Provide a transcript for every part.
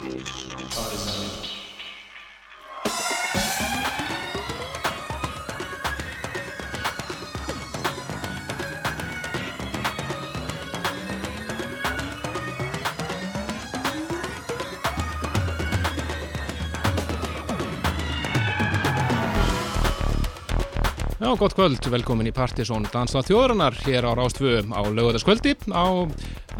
Já, gott kvöld, velkomin í Partisón Dansla þjóðrannar hér á Rástfö á lögadaskvöldi á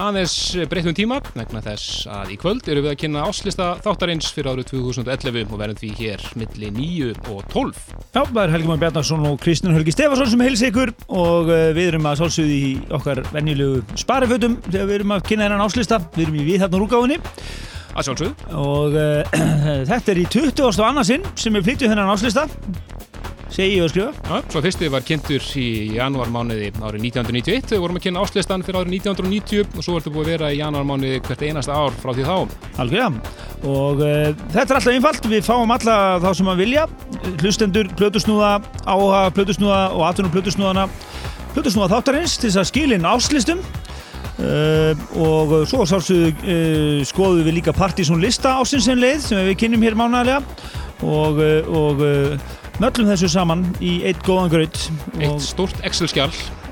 aðeins breyttum tíma vegna þess að í kvöld eru við að kynna áslista þáttarins fyrir árið 2011 og verðum því hér milli 9 og 12. Já, það er Helgi Már Bjarnarsson og Kristján Helgi Stefansson sem heils ykkur og uh, við erum að sálsögðu í okkar venjulegu sparifötum þegar við erum að kynna hennan áslista, við erum í úrgáfinni Að sjálfsögðu. og uh, þetta er í 20. og annarsinn sem við flyttum hennan áslista segi ég að skrifa Já, svo fyrsti var kynntur í janúarmánuði árið 1991 við vorum að kynna áslistan fyrir árið 1990 og svo ertu búið að vera í janúarmánuði hvert einasta ár frá því þá. Algjörða. Og uh, þetta er alltaf einfalt, við fáum alla þá sem að vilja, hlustendur, plötusnúða, áhuga, plötusnúða og atvinnum plötusnúðana, plötusnúða þáttarins til þess að skilin áslistum. Uh, og svo sálsögðu uh, skoðum við líka partysón lista ásinsinn leið sem við kynnum hér mánæðilega og, uh, og möllum þessu saman í eitt góðan graut Eitt stórt Excel-skjál,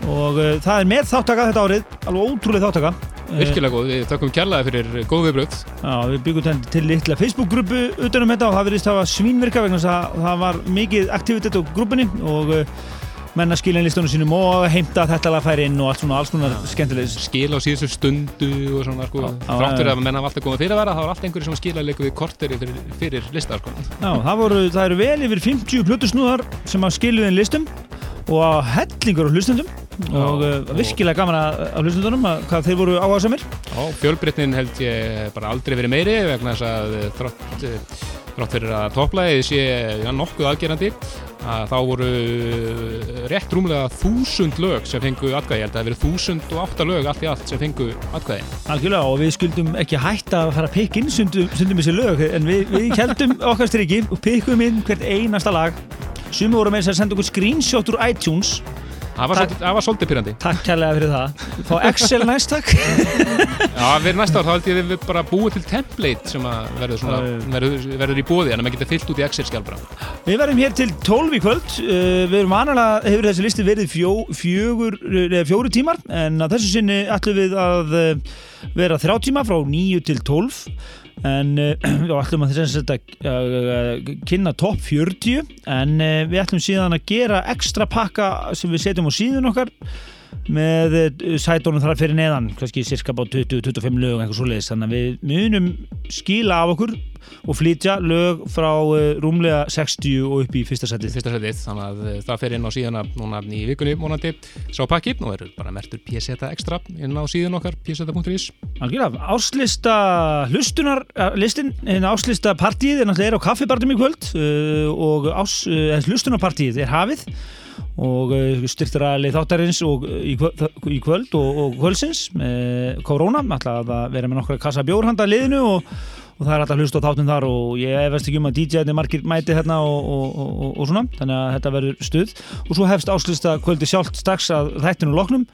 og uh, það er með þáttaka þetta árið, alveg ótrúlega þáttaka. Uh, virkilega góð, við þakkum kærlega fyrir góð viðbröð. Já, við byggum til, til litla Facebook-grúpu utanum þetta og það verðist að hafa svínvirka vegna það var mikið aktivitet á grúpunni og uh, menna skilja listunum sínum og heimta þetta lag færi inn og allt svona alls konar skemmtilegis. skil á síðustu stundu og svona sko, Já, já, já. að menna alltaf komið fyrir að vera, það var alltaf einhverju sem skila leiku við korteri fyrir, fyrir listar sko. Já, það, voru, það eru vel yfir 50 plötusnúðar sem að skilu inn listum og hellingur á hlustendum og uh, og- virkilega gaman að, að hlustendunum að hvað þeir voru áhersamir. Já, fjölbreytnin held ég bara aldrei verið meiri vegna þess að eh, þrátt fyrir að topplæðið sé ja, nokkuð aðgerandi að þá voru eh, rétt rúmlega þúsund lög sem fengu atkvæði, ég held að það verið þúsund og átta lög allt í allt sem fengu atkvæði. Algjörlega og við skuldum ekki hætta að fara að pikka inn stundum, stundum þessi lög en við, við heldum okkar striki og pikkum inn hvert einasta lag. Sumi voru með þess að senda okkur screenshot úr iTunes. svolítið, það var svolítið pyrrandi. Takk kærlega fyrir það. Fá Excel næst takk. Já, fyrir næsta ár þá held ég að við bara búið til template sem verður, svona, verður, verður í bóði en að maður getur fyllt út í Excel-skjál bara. Við verðum hér til 12 í kvöld. Uh, Við erum vanalega, hefur þessi listi verið fjó, fjögur, eða fjóru tímar en að þessu sinni ætlum við að uh, vera þrjá tíma frá 9 til 12 en við ætlum að þess að uh, kynna topp 40 en uh, við ætlum síðan að gera ekstra pakka sem við setjum á síðun okkar með uh, sætónum þar fyrir neðan kannski cirka bá 20-25 lög eitthvað svoleiðis. Þannig að við munum skila af okkur og flytja lög frá uh, rúmlega 60 og upp í fyrsta setið fyrsta setið, þannig að eh, það fer inn á síðana núna í vikunni vonandi. Sá pakki og eru bara mertur PSeta Extra inn á síðan okkar pseta.is Algjörlega, áslista hlustunar, eh, listin, áslista partíið er náttúrulega er á kaffibartum í kvöld og ás, hlustunarpartíið er hafið og styrtir aðlið þáttarins og, uh, í, kvöld, og, og kvöldsins með korona, alltaf að vera með nokkra kassa bjórhanda liðinu og, og það er alltaf hlust á þáttum þar og ég efast ekki um að DJ-nir margir mæti hérna og, og, svona, þannig að þetta verður stuð. Og svo hefst áslista kvöldi sjálft strax að þættinu loknum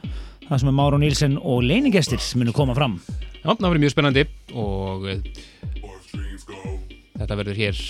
það sem er Máru Nílsen og leinigestir sem munu koma fram. Já, það verður mjög spennandi og eh, þetta verður hér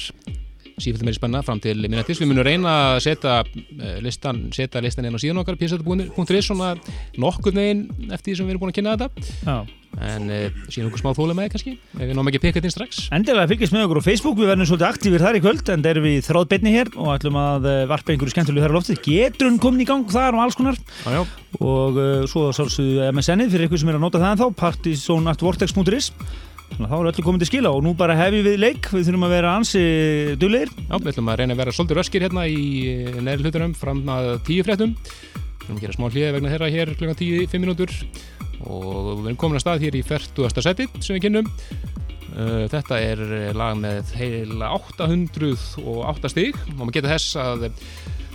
sífælt meiri spenna fram til minnetis. Við munum reyna að setja eh, listan, setja listan inn á síðan okkar pseta.is svona nokkur neginn eftir því sem við erum búin að kynna þetta. Já. en uh, síðan okkur smá þóla með kannski ef við náum ekki að peka þetta inn strax. Endilega fylgjast með okkur á Facebook, við verðum svolítið aktífir þar í kvöld en það erum við þráðbeinni hér og ætlum að eh, varpa einhverju skemmtilegu þar á loftið getur hún komin í gang þar og alls konar. Já, og uh, svo sálsögðu MSN-ið fyrir ykkur sem er að nota það en þá að þá er öllu komin til skila og nú bara hefjum við leik við þurfum að vera ansi duglegir Já, við ætlum að reyna að vera svolítið röskir hérna í neðri hlutunum fram að tíu fréttum. Við ætlum að gera smá hlýði vegna þeirra hér klukkan tíu, fimm mínútur og við erum komin að stað hér í 40. seti sem við kynnum. Uh, Þetta er lag með heila 808 stig og maður geta þess að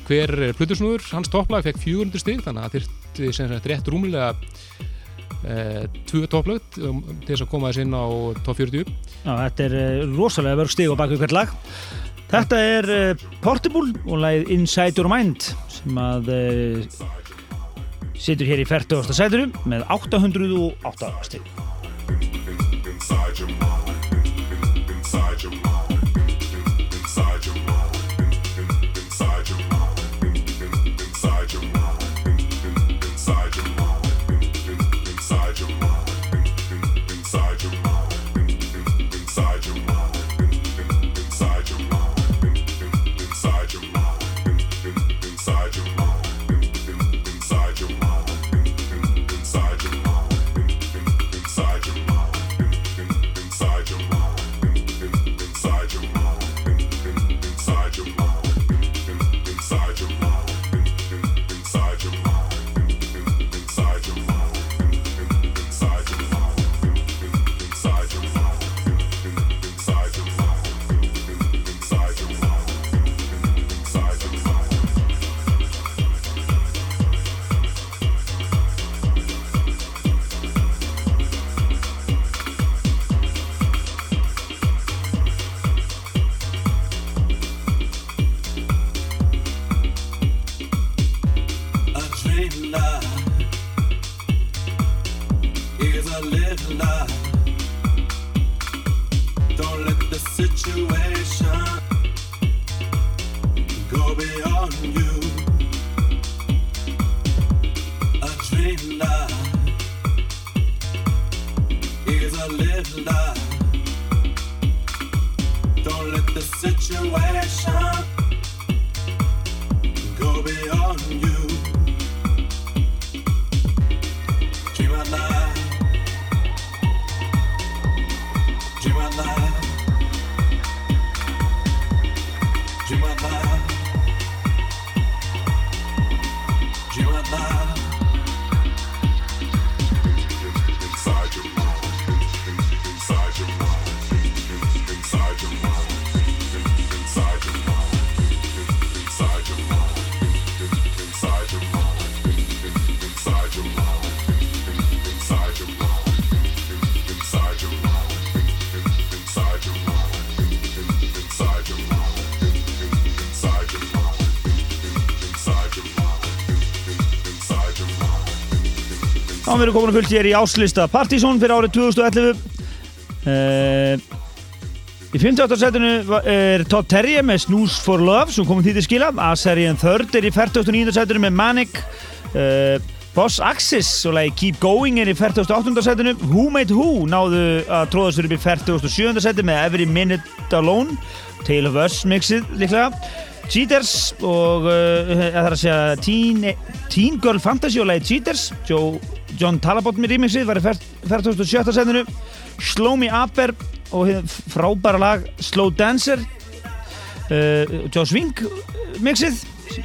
hver plutusnúður, hans topplag fekk 400 stig þannig að það sagt rétt rúmlega uh, tvö topplögt um, til þess að koma þess inn á top 40 Já, þetta er uh, rosalega vörg stig á baku hvert lag Þetta er uh, Portable og lagið Inside Your Mind sem að uh, situr hér í 40. sætinu með 808 stig inside your mind. Við erum komin að fullt hér í áslista Partizón fyrir árið 2011 uh, Í 58. setinu er Todd Terje með Snooze for Love sem komið því til skila A-seríen Third er í 49. setinu með Manic uh, Boss Axis og lagi Keep Going er í 48. setinu Who Made Who náðu að tróða sér upp í 47. setinu með Every Minute Alone Tale of Us mixið líklega Cheaters og uh, það er að segja Teen, Teen Girl Fantasy og lagi Cheaters Joe John Talabot með remixið var í 47. setinu Slow Me Upper og frábæra lag Slow Dancer uh, Joe Swing mixið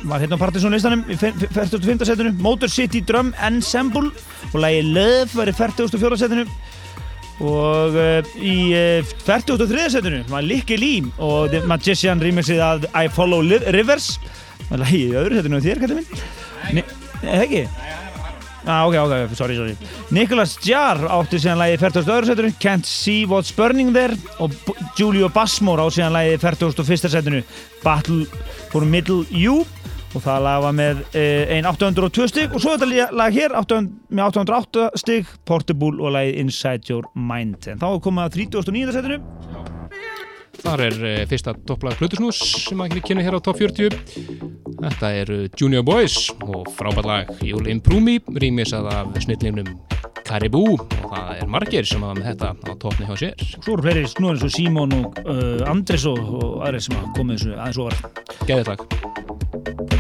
var hérna á Partisan listanum í 45. setinu Motor City Drum Ensemble og lagi Love var í 44. setinu og uh, í uh, 43. setinu var Licky Lee og The Magician remixið að I Follow Rivers það er lagi í öðru setinu og þér, kættu minn Nei, ekki? Ah, ok, ok, sorry, sorry. Nicholas Jarr átti síðan lægi 40. setinu, Can't See What's Burning There og Julio Bassmore á síðan lægi 41. setinu, Battle for Middle U og það lag var með eh, einn 802 stygg og svo þetta lag hér 800, með 808 stygg, Portable og lagið Inside Your Mind. En þá komum við að 39. setinu. Þar er uh, fyrsta topplag Plutusnús sem að kynna hér á top 40. Þetta eru Junior Boys og frábært lag Improve Me, rýmisað af snillinum Caribou og það er margir sem hafa með þetta á toppni hjá sér. Svo eru fleiri snúður eins og Simon og uh, Andres og, og aðrið sem hafa komið þessu aðeins ofar. Gæðið takk.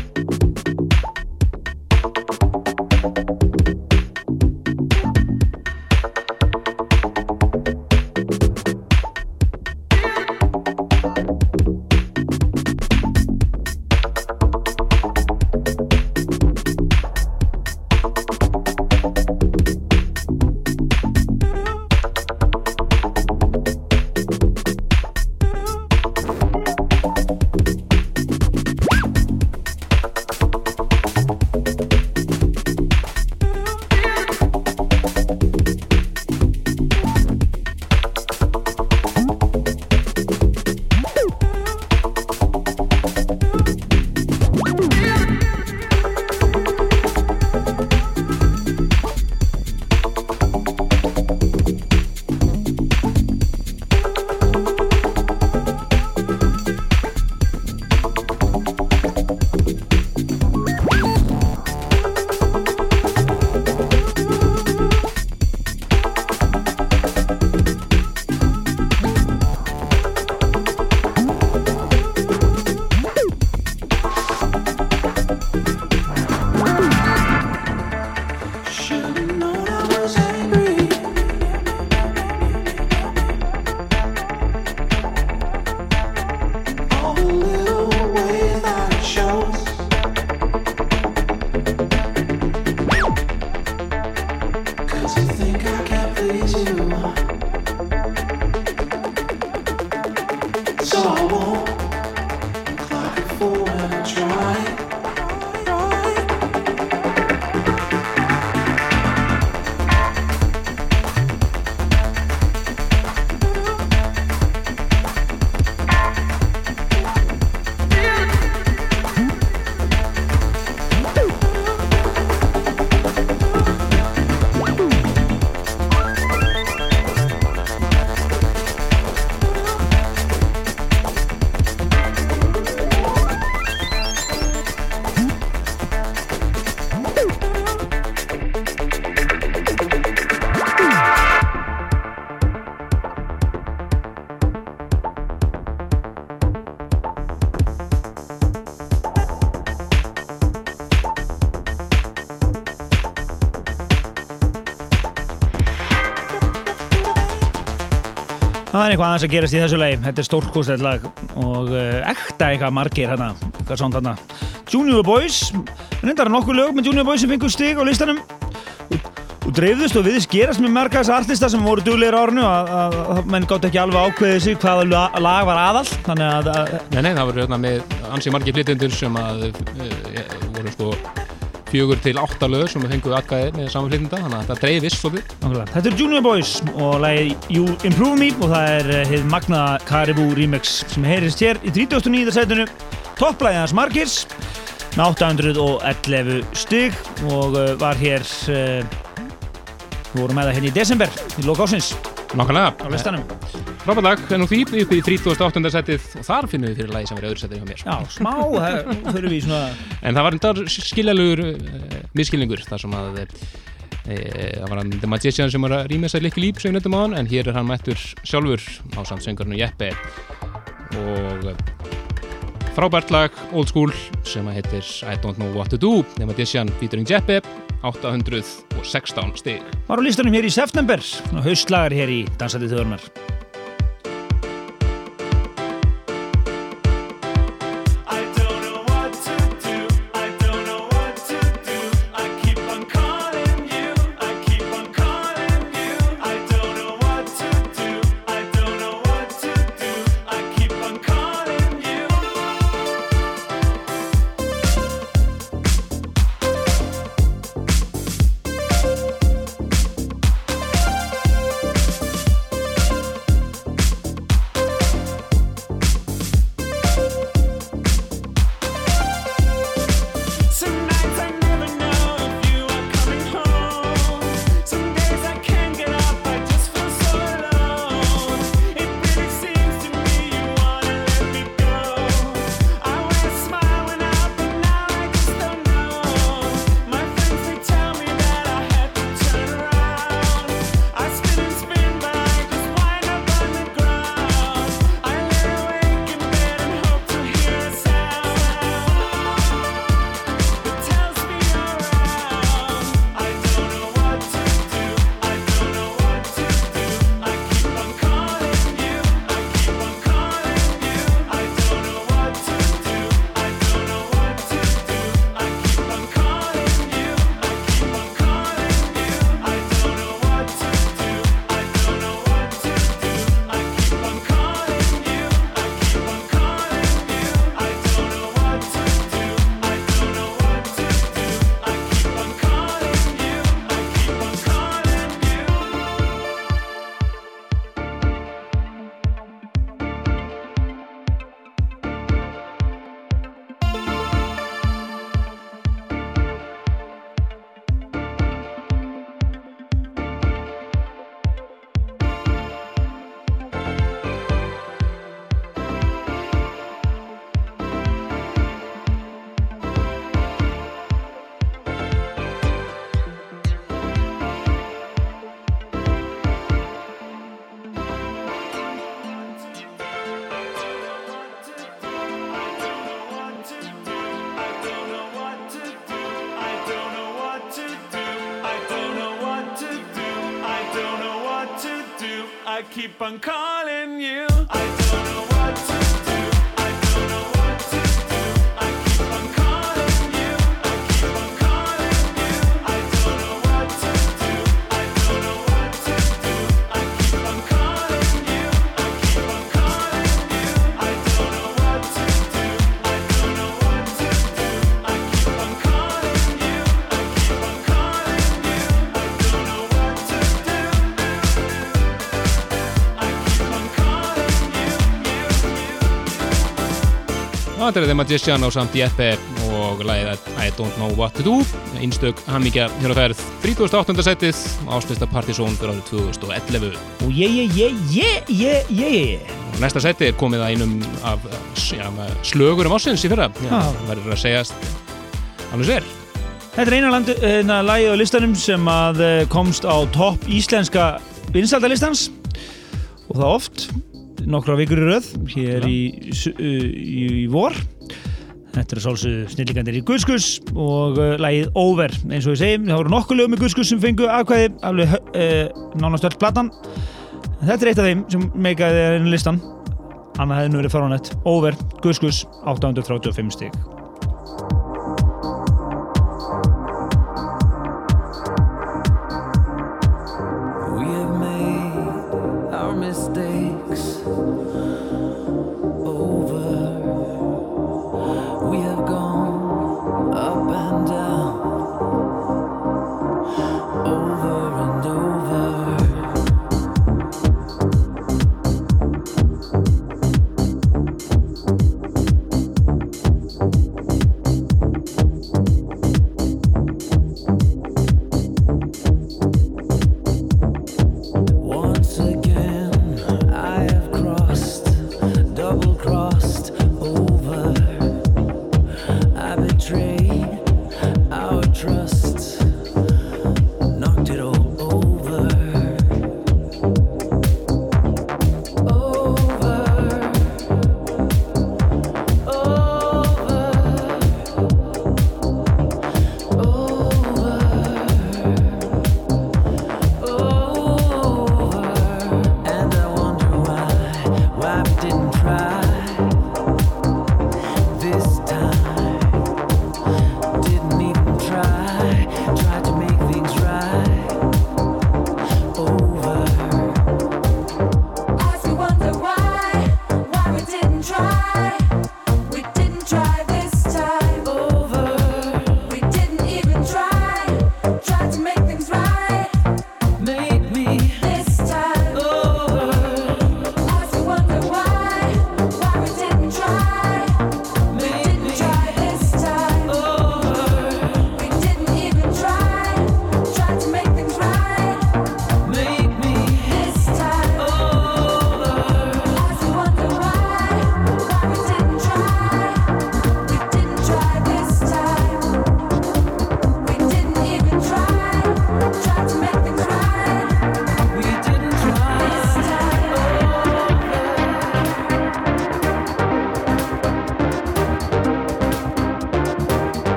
Eitthvað aðeins að gerast í þessu lagi. Þetta er stórkostlega lag og uh, ekta eitthvað margir hérna. Hvað sánd hérna Junior Boys. Reyndar nokkuð lög með Junior Boys sem fengur stig á listanum. Og, og dreifðust og viðist gerast með marga þess artista sem voru duglegir árinu að, menn gátt ekki alveg ákveðið sig hvaða lag var aðall þannig að, að Nei, nei, það voru hérna með ansið margir flytjendur sem að uh, voru sko fjögur til átta lög sem fenguði atkvæði með saman flytjenda þannig að þetta dreifist svolítið Þetta er Junior Boys og lagið You Improve Me og það er hefð eh, magnaða Caribou remix sem heyrist hér í 39. setinu topplæðið hans Markirs með 811 stygg og uh, var hér uh, við vorum með það hérna í desember í lókásins Nákvæmlega. Á listanum Frábært lag, en nú því upp í 38. setið. Og þar finnum við fyrir lagi sem verið öðru setið hjá mér. Já, smá, það fyrir við svona En það var endar skiljalugur uh, miskilningur þar sem að e, það var hann The Magician sem var að rýma þessar likki líp sem við nöttum á hann en hér er hann mættur sjálfur á samsöngarnu Jeppe. Og frábært lag, old school sem að heitir I Don't Know What To Do. The Magician featuring Jeppe 816 stig. Var á listanum hér í september. Og haustlagar hér í Dansætið þjóðurnar keep Þetta er The Magician á samt Jeppe og lagið I Don't Know What To Do. Einstök hamíkja hér á ferð. 38. setið áslista Partizón fyrir árið 2011 og ég, ég, ég, ég, ég, ég og næsta seti er komið að einum af ja, slögurum ásins í fyrra. Verður að segjast alveg sér Þetta er eina lagi á listanum sem að eh, komst á topp íslenska vinsaldalistans og það oft nokkra vikur í röð hér í, í, í, vor. Þetta er svolsug snilligandir í Guðskus og uh, lagið Over. Eins og ég segi, það voru nokkuð lögum í Guðskus sem fengu aðkvæði alveg uh, nánast öll platan. Þetta er eitt af þeim sem meikaði þér inn í listan. Annað hefði nú verið faranett Over, Gus, 835 stig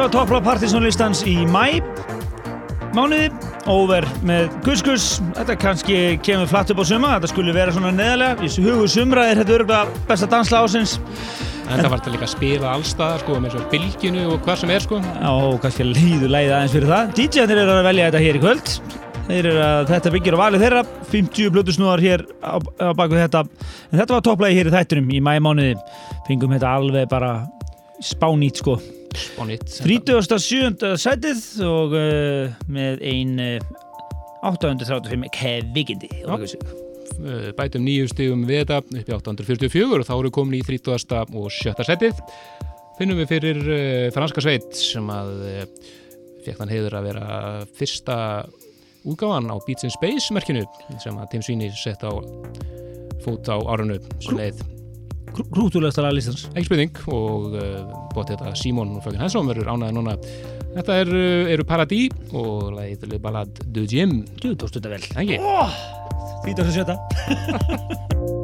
Þetta var toppla partysónlistans í mæ mánuði over með Gus Gus þetta kannski kemur flatt upp á suma þetta skulle vera svona neðalega í hugu sumra er þetta örgulega besta dansla ásins En það var þetta líka að spila allstað sko, með svo bylginu og hvað sem er sko. Já, kannski líður leiði aðeins fyrir það. DJ-anir eru að velja þetta hér í kvöld. Að þetta byggir á valið þeirra. 50 blötusnúðar hér á, á baku þetta. En þetta var topplægi hér í þættunum í mæmánuði. Fengum þetta alveg bara spánýtt sko. Og nýtt. 37. sætið og uh, með ein uh, 835 kvikindi. Já. Uh, bætum nýju stigum við þetta upp í 844 og þá eru komin í 30. og 7. setið finnum við fyrir uh, franska sveit sem að uh, fekk þann heiður að vera fyrsta útgáfan á Beats in Space merkinu sem að Tim Sweeney sett á fót á árunu sem leið Krútulegsta laglistans. ekki spurning og uh, bótt þetta Simon og Fröken Hansson verður ánæði núna þetta er, uh, eru Paradis og lagið Le Ballade de Jim Þú tókstu þetta vel. Ekki? Oh, 37.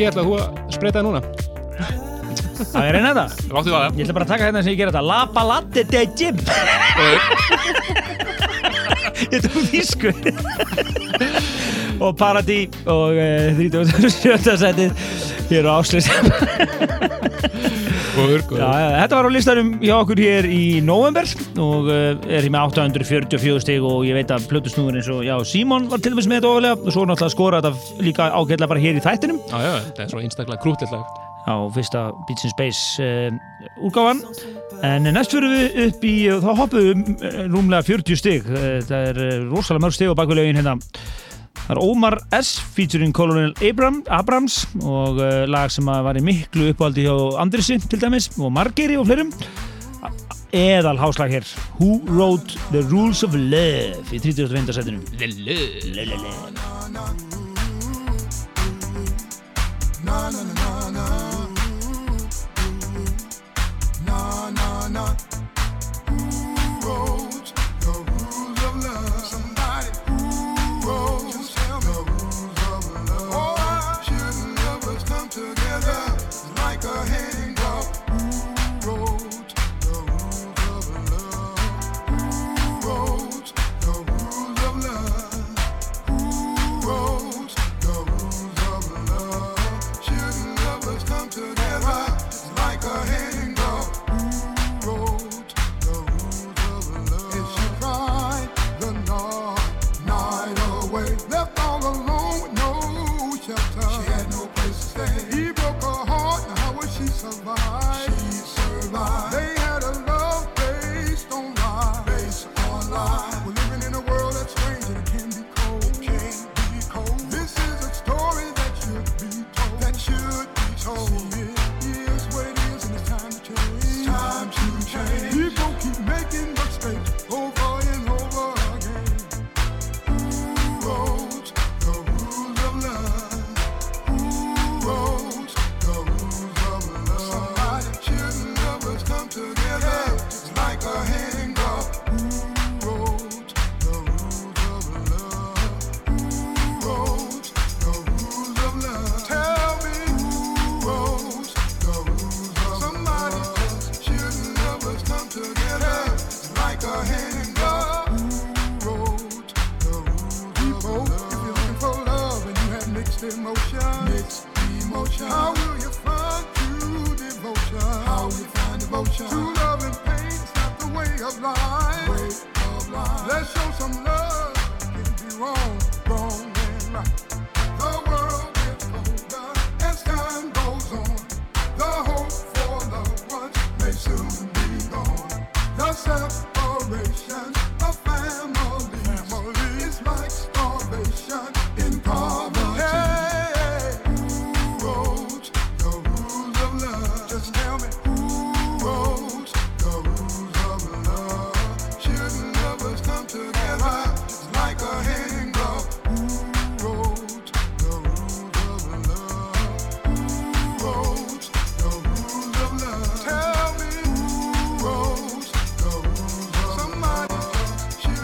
Já Helgi, ætlaðu þú að spreita það núna? Það er reyna þetta. Láttu það Ég ætla bara að taka hérna sem ég gera þetta. La Ballade de Jim. Ég tók þýsku. og Paradis og uh, 37. setið hér á Áslis. góður, góður. Já, já, þetta var á listanum hjá okkur hér í november og uh, er hér með 844 stig og ég veit að plötusnúður eins og já, Simon var til dæmis með þetta ofalega og svo náttúrulega skora þetta líka ágætlega bara hér í þættinum Já, já, þetta er svo einstaklega krúttilega lag. á fyrsta Beats in Space uh, úrgáfan en næst fyrir við upp í uh, þá hoppum við um, uh, rúmlega 40 stig uh, það er rosalega mörg stig á bakveg hérna Það er Omar S. featuring Colonel Abram, Abrams og uh, lag sem að var í miklu uppáldi hjá Andrisi til dæmis og Margeri og fleirum eðal háslag hér Who Wrote the Rules of Love í 30. Mm-hmm. Mm-hmm. No, no, no, ooh. Ooh, oh.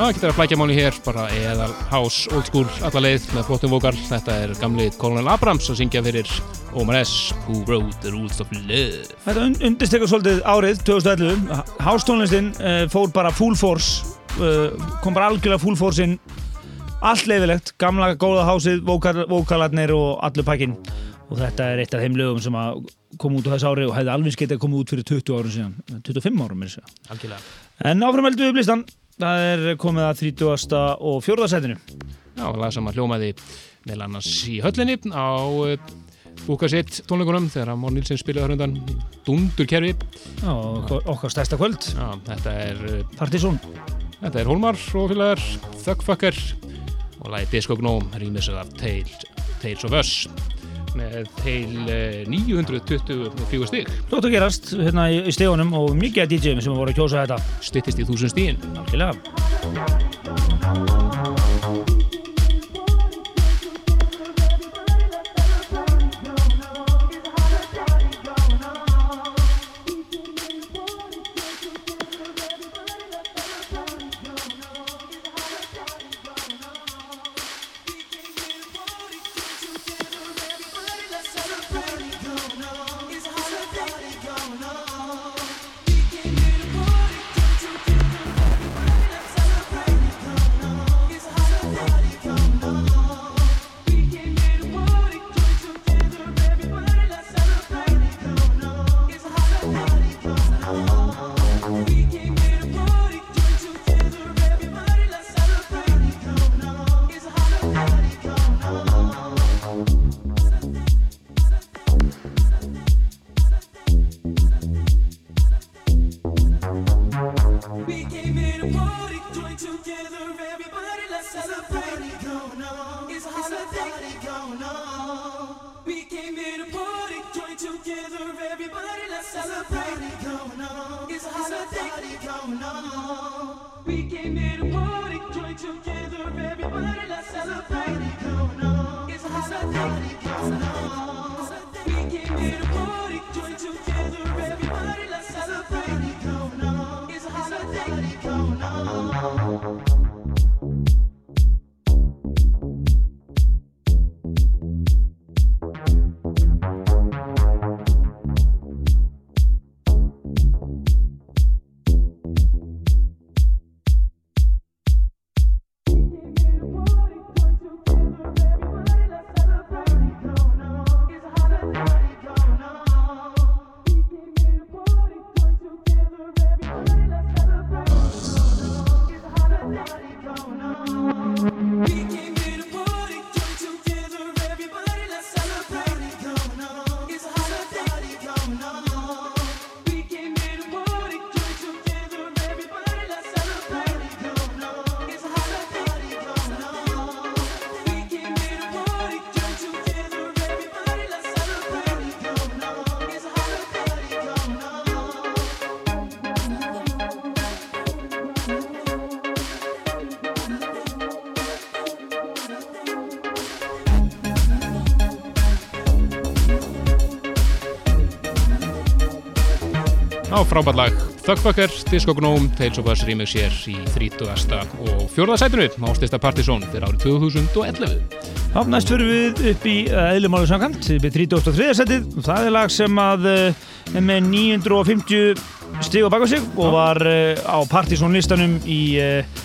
Það getur að flækja máli hér, bara eðal house, old school, alla leið með flottum vokal. Þetta er gamli Colonel Abrams að syngja fyrir Omar S. Who wrote the rules of love. Þetta un undirstekar svolítið árið 2011 Hástónlistin uh, fór bara full force uh, kom bara algjörlega full force inn allt leifilegt, gamla góða hásið vókal, vókalarnir og allur pakkin og þetta er eitt af þeim lögum sem að kom út á þessu ári og hefði alveg getið að koma út fyrir 20 árum síðan 25 árum er þessu Algjörlega. En áfram heldum við upp listan það er komið að 30. og 4. setinu Já, lag sem að hljómaði meðal annars í höllinni á uh, búka sitt tónleikunum þegar að Mór Nilsen spilaði hrundan Dundur kerfi. Já, okkar, stærsta kvöld Já, þetta er, uh, Partizón þetta er Hólmar og félagar, Thugfucker og lagi Disco Gnome rýmisar af Tales, Tales of Us með uh, 924 stík Þótt að gerast hérna í, stegunum og mikið DJ-um sem voru að kjósa þetta. Styttist í þúsund stíðin Algjörlega á frábært lag Disco Gnome, Tales of Us remix hér í 30. og 4. sætinu ástista Partizón fyrir árið 2011 Já, næst fyrir við upp í eðlumálu samkant, upp í 33. setið. Það er lag sem að er með 950 stig á baka sig og var uh, á Partizón listanum í, uh,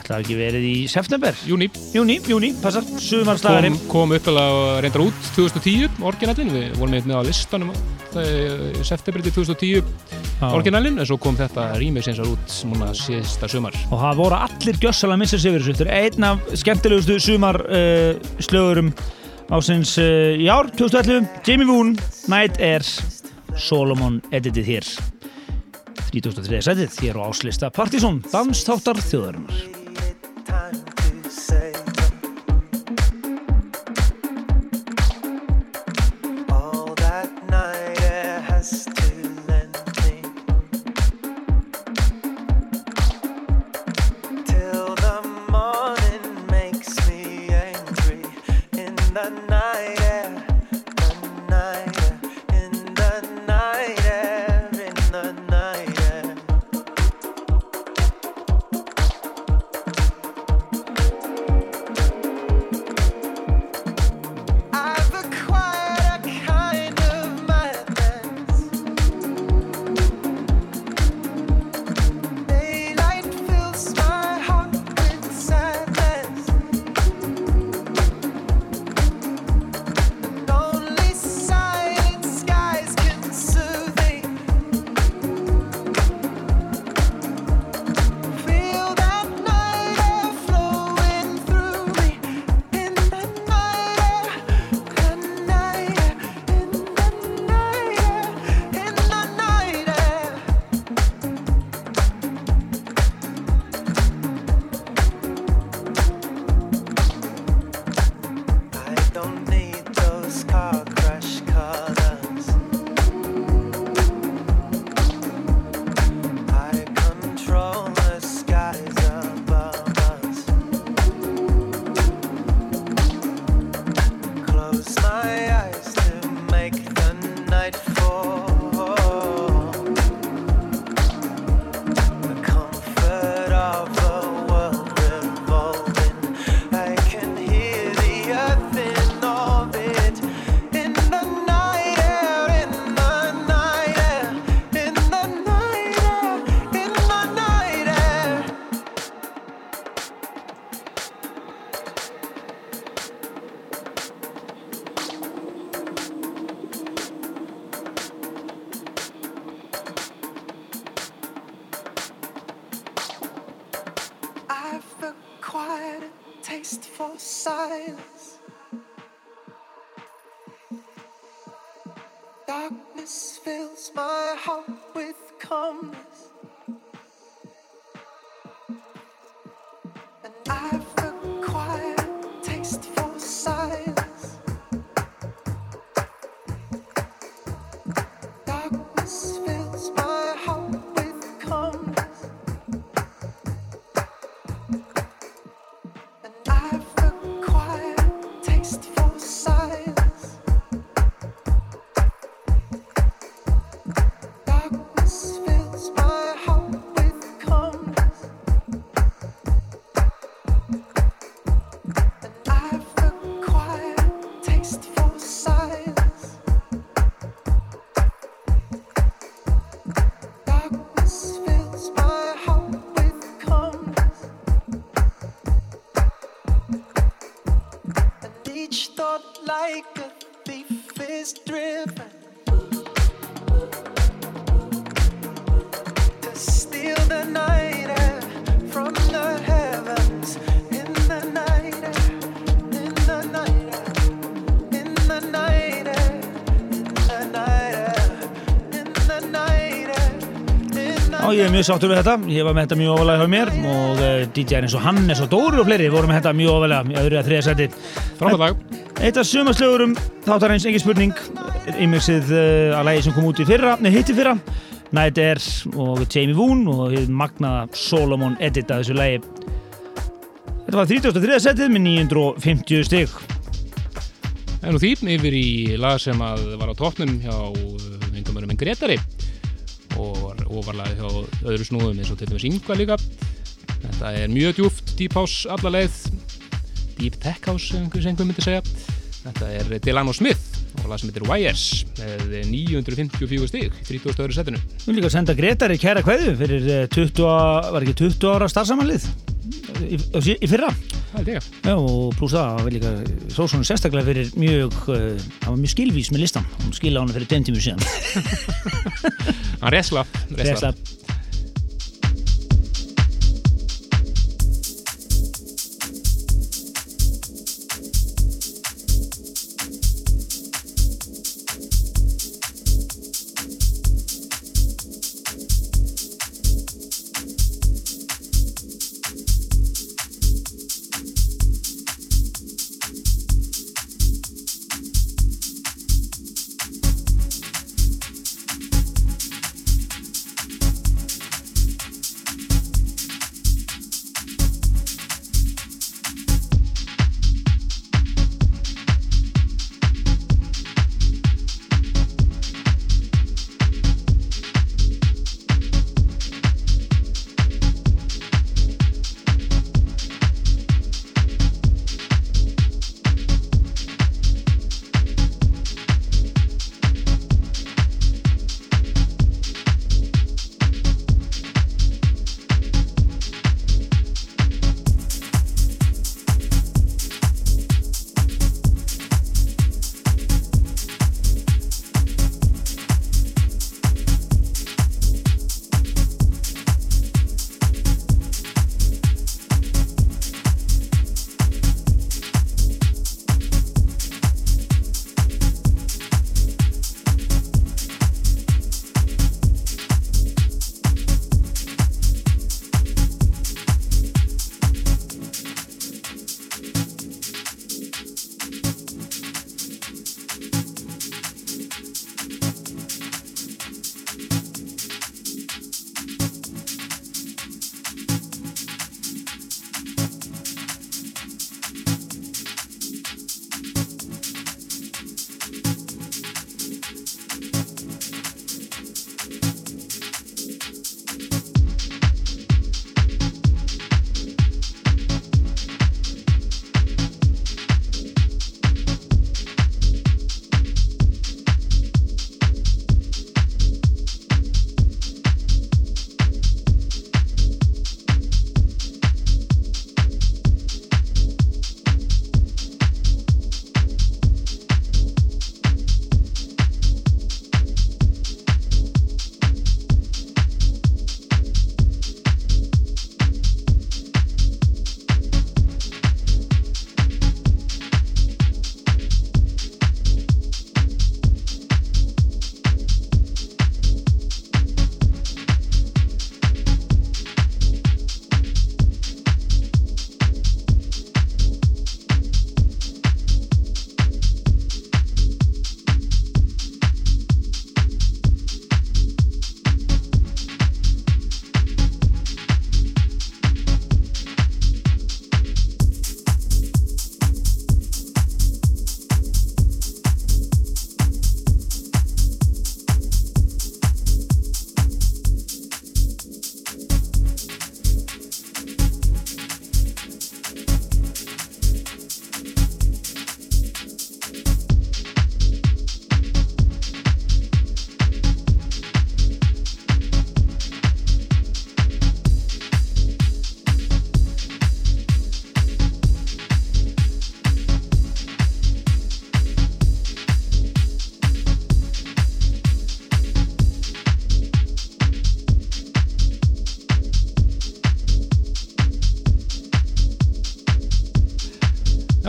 ætlaði ekki verið í september. Júni Júni, júni, passar, kom, sumarslagurinn. kom upp og reyndar út 2010 orginallin, við vorum með á listanum það september til 2010 orginallin, en svo kom þetta remix eins og út núna síðsta sumar Og það voru allir gjössalega missa sig fyrir þessu. Þetta er einn af skemmtilegustu sumar uh, slögurum ásins uh, í ár, 2011. Jamie Woon, Night Air, Solomon editið hér. 33. setið hér á áslista Partizón, dansþáttar þjóðarinnar. Mjög sáttur við þetta. Ég var með þetta mjög ofalega hjá mér og uh, DJ-n eins og Hannes og Dóri og fleiri voru með þetta mjög ofalega í öðru að þriða seti. Frábært lag. Eitt af sumaslögurum þáttarins, ekki spurning, ímixið uh, að lægi sem kom út í fyrra, nei hitti fyrra, Night Air og Jamie Woon og magnaða Solomon edit að þessu lægi. Þetta var 33. setið með 950 stygg. En nú því yfir í lag sem að var á tóknum hjá vingamörum en Gretari og var ofarlega hjá öðru snúðum eins og til dæmis Ingva líka. Þetta er mjög djúft, deep house alla leið, deep tech house einhver sem einhver myndi segja. Þetta er Delano Smith og lag sem heitir Wires með 954 stig, 30. öðru setinu. Við viljum líka senda Gretari kæra kveðu fyrir eh, 20, á- var ekki 20 ára starfsamanlið í, í fyrra. Já, og pluss það var líka svona sérstaklega fyrir mjög uh, hann var mjög skilvís með listan hann skila hann fyrir 10 tímur síðan. Hann resla,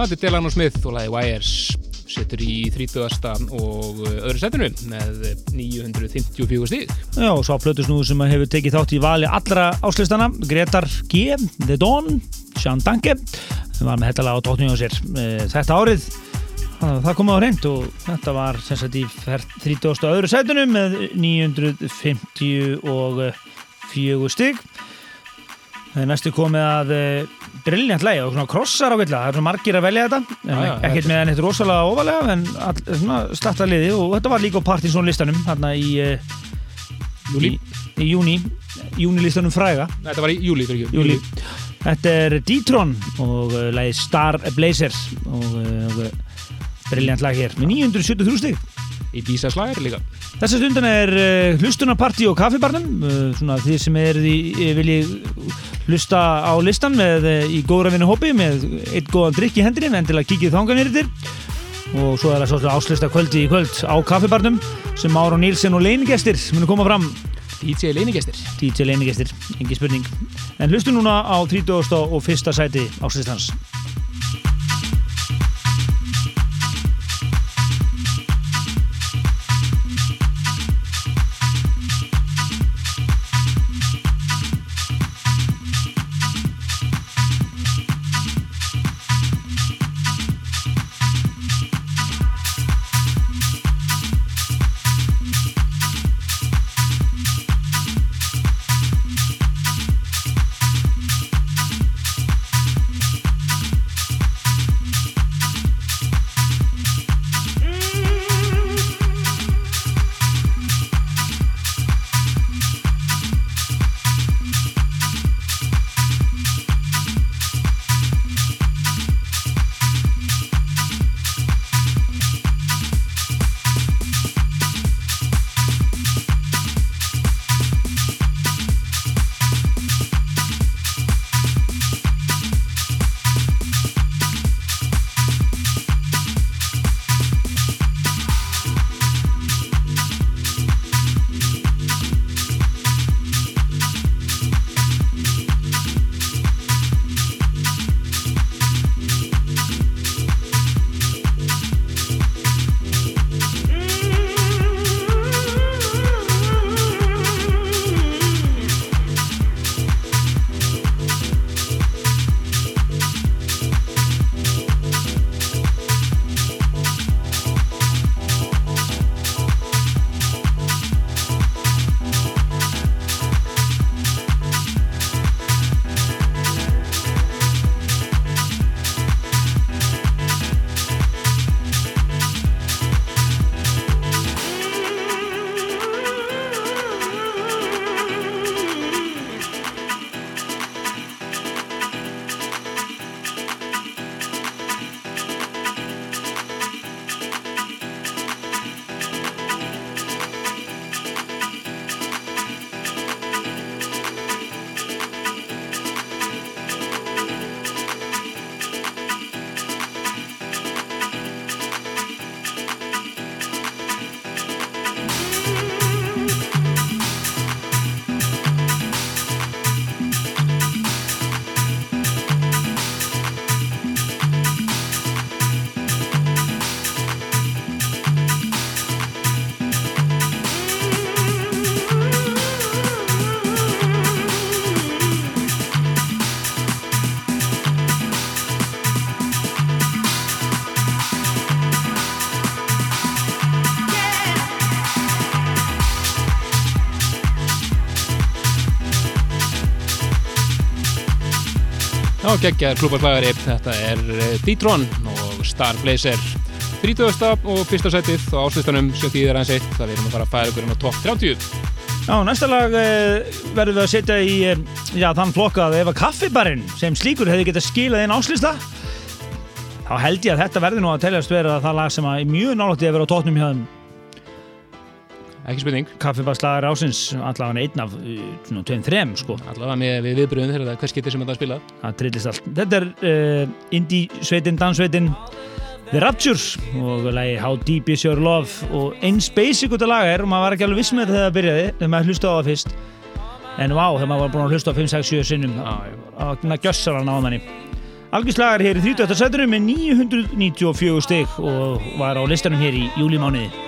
þetta er Delano Smith og lagi Wires setur í 30. og öðru setinu með 954 stig. Já, og svo plötusnúður sem hefur tekið þátt í vali allra áslistana Gretar G, The Dawn, Sean Danke sem var með þetta lag á tóknum á sér Eh, þetta árið það það komið á reynd og þetta var sem sagt í fer- 30. og öðru sætinu með 954 stig Það er næstu komið að uh, brilljant lægi og svona krossar á vilja, það er svona margir að velja þetta en Já, já, ekkert með henni rosalega óvalega en all, svona starta liði og þetta var líka á Partinson listanum hérna í, uh, Júlí. í, í júni júni listanum fræga Þetta var í júli, fyrir ekki. júli. Þetta er D-Tron og uh, lagið Star Blazer og uh, brilljant lag hér með 973 stig Í Bísa slagar líka. Þessa stundan er uh, hlustunarparti og kaffibarnum svona þið sem er í, vilji hlusta á listan með, uh, í góðra vinnu hópi með eitt góðan drikk í hendinni en til að kikið þángan er þér og svo er það svolítið áslista kvöldi í kvöld á kaffibarnum sem Mára Nílsen og leinigestir munu koma fram DJ leinigestir. DJ leinigestir, engi spurning en hlustu núna á 30. og fyrsta sæti áslistans geggjaður klúbarslagari, þetta er eh, D-Tron og Star Blazer. 30. og fyrsta sætið á áslistanum sem þýðir hans eitt. Það við erum að fara að færa ykkur inn á topp 30 Já, næsta lag uh, verðum við að setja í uh, já, þann flokka að ef að kaffibarinn sem slíkur hefði getað skilað inn áslista þá held ég að þetta verði nú að teljast vera það lag sem að er mjög nálætti að vera á tóknum hjá þeim ekki spurning, kaffibarslagar ásins allavega einn af svona tveim þrem sko. Allavega með við viðbröðum þegar er hvers getur sem þetta spilað. Það trillist allt. Þetta er uh, indie sveitin, dansveitin The Raptures og lagi How Deep Is Your Love. Og eins basic út af laga er og maður var ekki alveg viss með þetta þegar það byrjaði þegar maður hlusta á það fyrst. En vá, þegar maður var búin að hlusta á 5, 6, 7 sinnum að gjössar hann á manni. Algjörslagar hér í 30. setinu með 994 stig og var á listanum hér í júlimániði.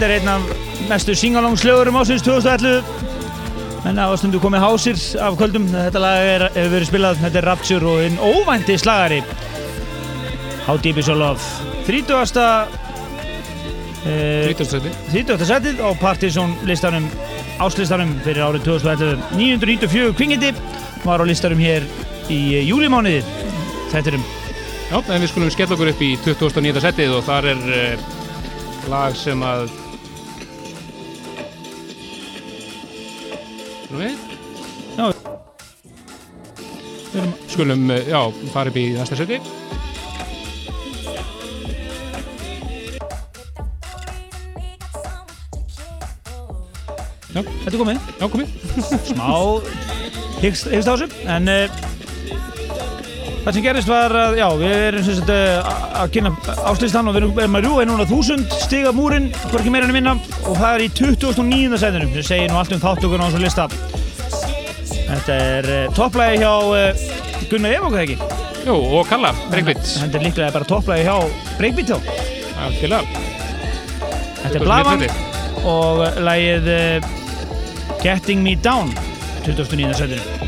Þetta er einn af mestu singalongslögurum ásins 2011 en á stundu komið hásir af kvöldum þetta lag er, hefur verið spilað þetta er Rapture og einn óvænti slagari How Deep Is Your Love 30. Eh, 30. seti 30. setið á Partisan listanum áslistanum fyrir árið 2011 994 kvingindi var á listanum hér í júlimániði þetturum Já, en við skulum skella okkur upp í 2009. setið og þar er uh, lag sem að Skulum, uh, já, fara upp í næsta seti. Þetta er komið. Já, komið. Smá hyggst á þessu en uh, það sem gerist var að já, við erum sem sagt uh, að kynna áslistan og við erum- að rjúa í núna þúsund stiga múrin, hvorki meira en minna og það er í 2009. setinu sem segir nú allt um þáttökun á þessu lista. Þetta er uh, topplægi hjá uh, Gunnar Ef okkur ekki? Jú, og Kalla, Breakbeat Þetta er líklega bara topplægi hjá Breakbeat þá Þetta er Blavan og lagið uh, Getting Me Down 2009. setinu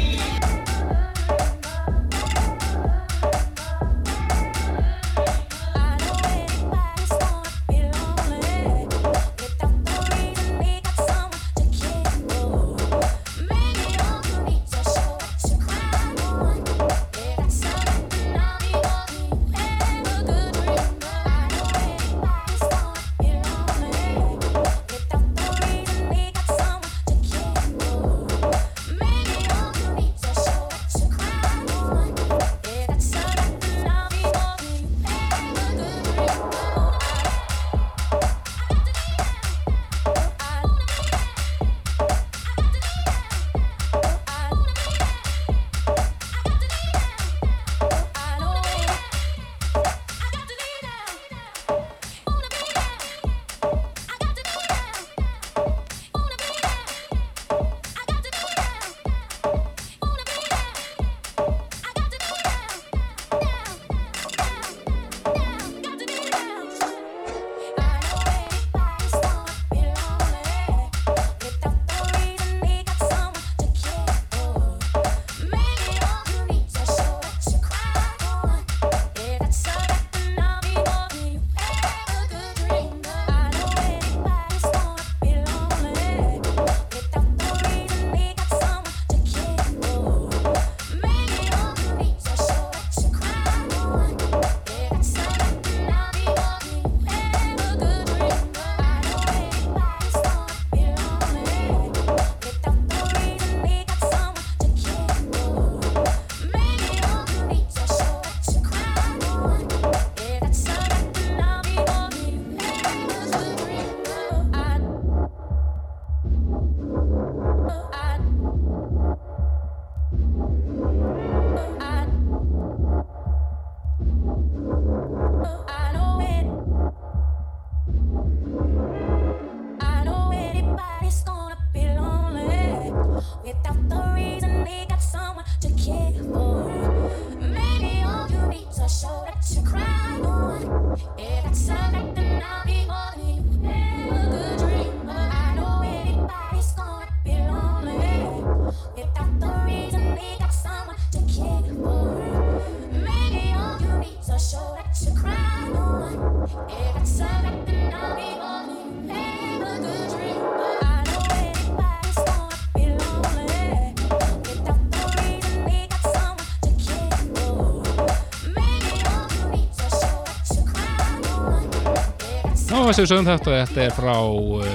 Þess að við sögum þetta, þetta er frá uh,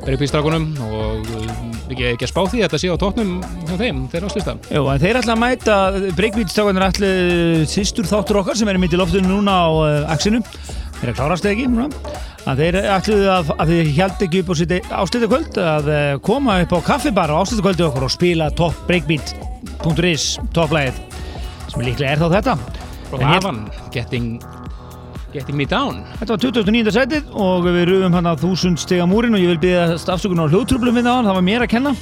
Breakbeat-strákunum og uh, ekki, ekki að spá því að þetta sé á tóknum hjá þeim, þeir áslista. Jú, en þeir ætla að mæta breykvítstákanir ætla sýstur þáttur okkar sem er mitt í loftinu núna á uh, Axinu. Þeir að klárast eða ekki núna? Að þeir ætluðu að, að þeir held ekki upp á sitt áslítakvöld að uh, koma upp á kaffibar á áslítakvöldu okkur og spila top breakbeat.is topplæðið sem líklega er þá þetta. Frá Havan, Getting, getting Me Down. Þetta var 29. setið og við rufum hann að þúsund stiga múrin og ég vil byggja afsökunar á hljóðtrúblum við það, það var mér að kenna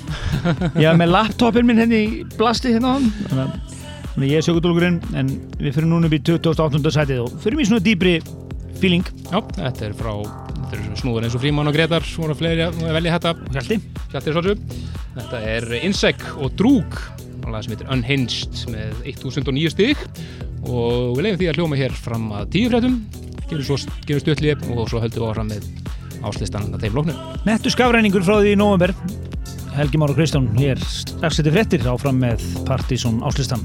ég var með laptopin minn henni í blasti hérna á hann þannig að ég er sökudólgurinn en við fyrir núna upp í 28. setið og fyrir mér svona dýbri feeling Já, þetta er frá, þetta er snúður eins og Fríman og Gretar, voru fleiri að velja þetta. Hjalti Hjalti svolítið. Þetta er Insect og Drúg, lag sem heitir Unhinged með 1009 stig. Og við leiðum því að hljóma hér fram að tíu fréttum, gefum svo gefum stuttlið og svo höldum við áfram með áslistan að þeim lóknum. Nettu skafræningur frá því í november Helgi Már og Kristján hér strax þetta fréttir áfram með Partizón áslistan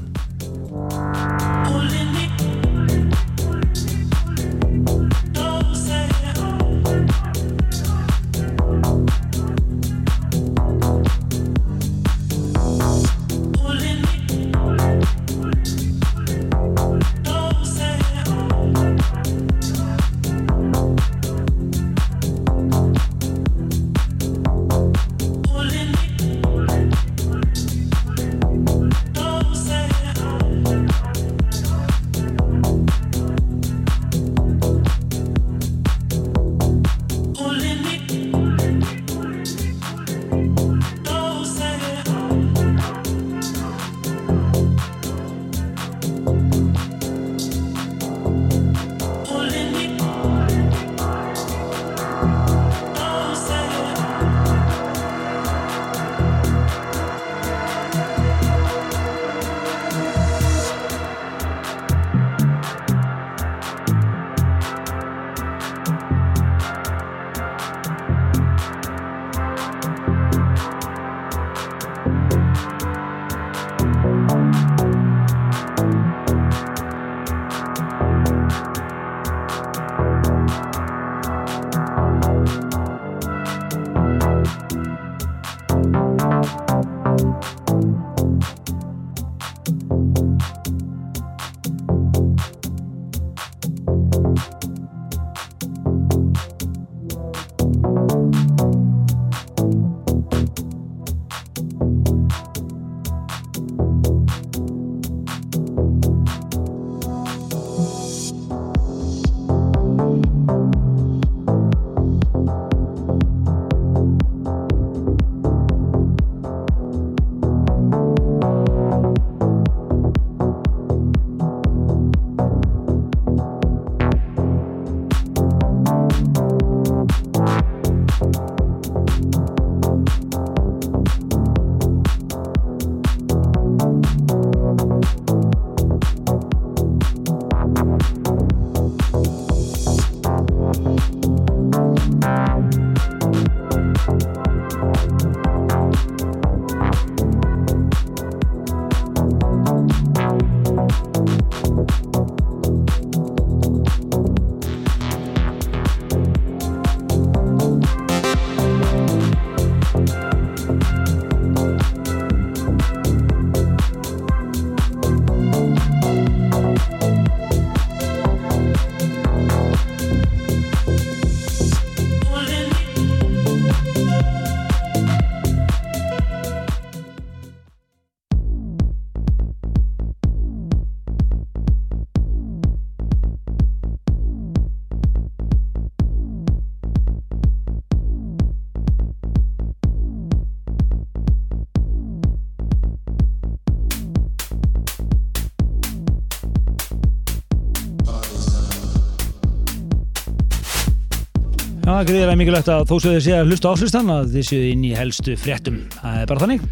Já, það er greiðilega mikilvægt að þó séu þið sé að hlusta áslustan að þið séu inn í helstu fréttum. Það er bara þannig,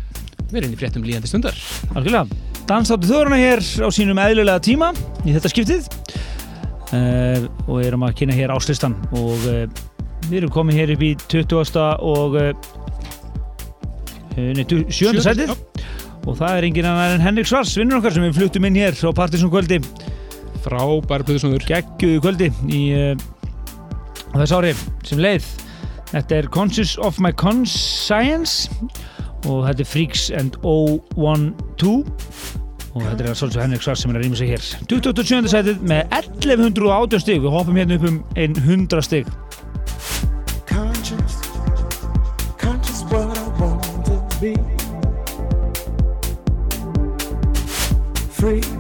Við erum inn í fréttum líðandi stundar. algjörlega. Dansáttu þöruna hér á sínum eðlulega tíma í þetta skiptið uh, og erum að kynna hér áslustan og uh, við erum komið hér upp í 20. og uh, nei, 7. sætið Já. og það er engin annar en Henrik Svars, vinnur okkar sem við fluttum inn hér á Partisan kvöldi, Frábær plöðusnúður. geggjuðu kvöldi í uh, þess ári sem leið. Þetta er Conscious of My Conscience og þetta er Freaks and 012 og þetta er svolítið Henrik Svars sem er að rýma sig hér 27. sætið með 1118 stig við hoppum hérna upp um ein 100 stig conscious, conscious what I want to be. Free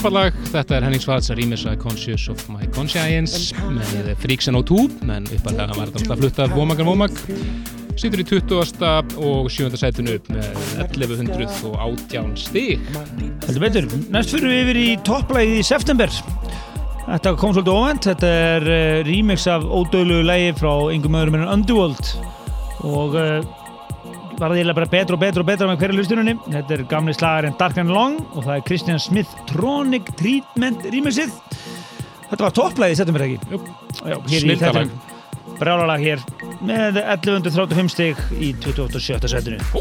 Frábært lag, þetta er Henning Svarts að rýmisa Conscious of My Conscience með Freaks and O2 menn uppalega var þetta alltaf flutt af Womack Womack Sýtur í 20. og 7. sætinu upp með 1118 stig Heldur betur, næst fyrir við yfir í topplægið í september Þetta kom svolítið óvænt, þetta er uh, remix af ódöðlugu lægi frá engum öðrum en Underworld og uh, var það eiginlega bara betra og betra og betra með hverju hlustununni. Þetta er gamli slagarinn Dark and Long og það er Christian Smith Tronic Treatment rýmisið. Þetta var topplæði, setjum við ekki. Jú. Já, hér með 1135 stig í 27. setinu. Ó,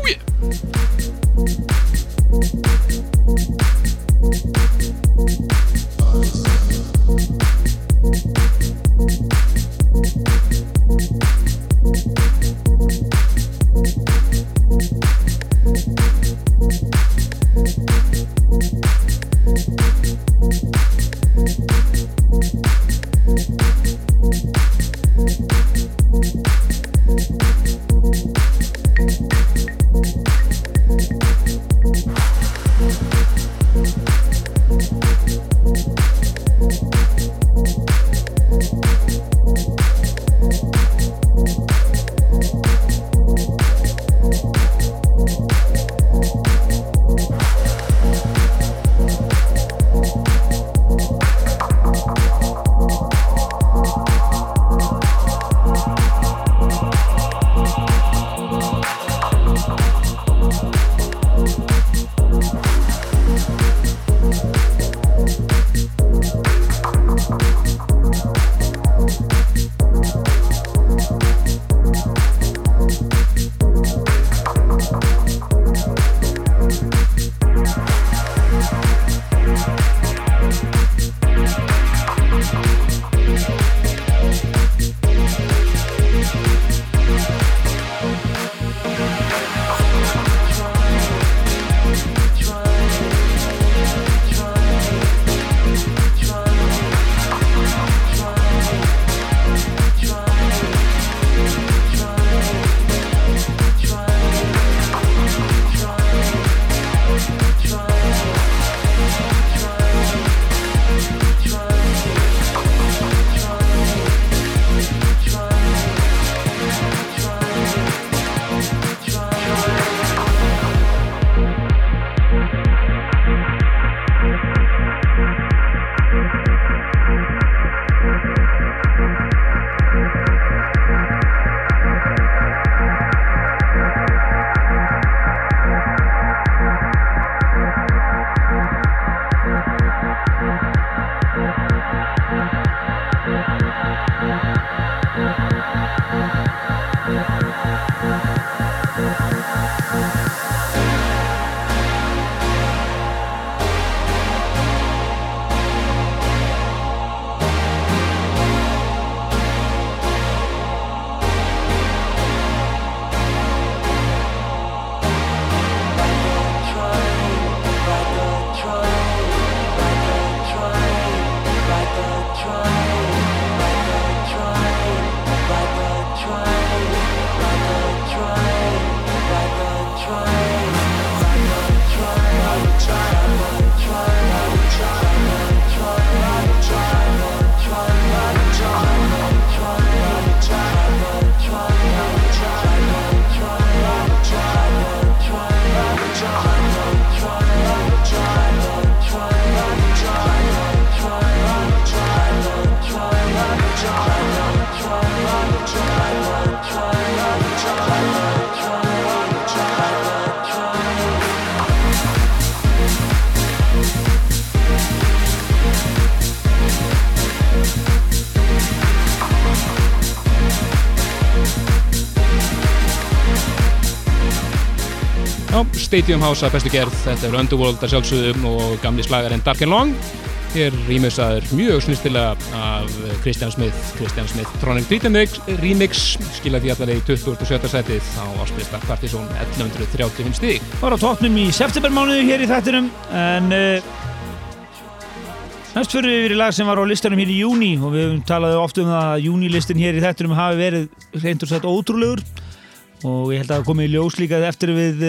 Stadium House að bestu gerð, þetta er Underworld að sjálfsögðum og gamli slagarinn Dark and Long Hér rýmisaður mjög snistilega af Christian Smith Christian Smith Tronic Remix, remix skila því allavega í 27. setið á áspilsta Partizón 1135 stík Var á tóknum í septembermánuðu hér í þættinum en uh, næst fyrir við í lag sem var á listanum hér í júni og við höfum talað oft um það að júnilistin hér í þættinum hafi verið reynd og sett ótrúlegur og ég held að það komi í ljós líka eftir við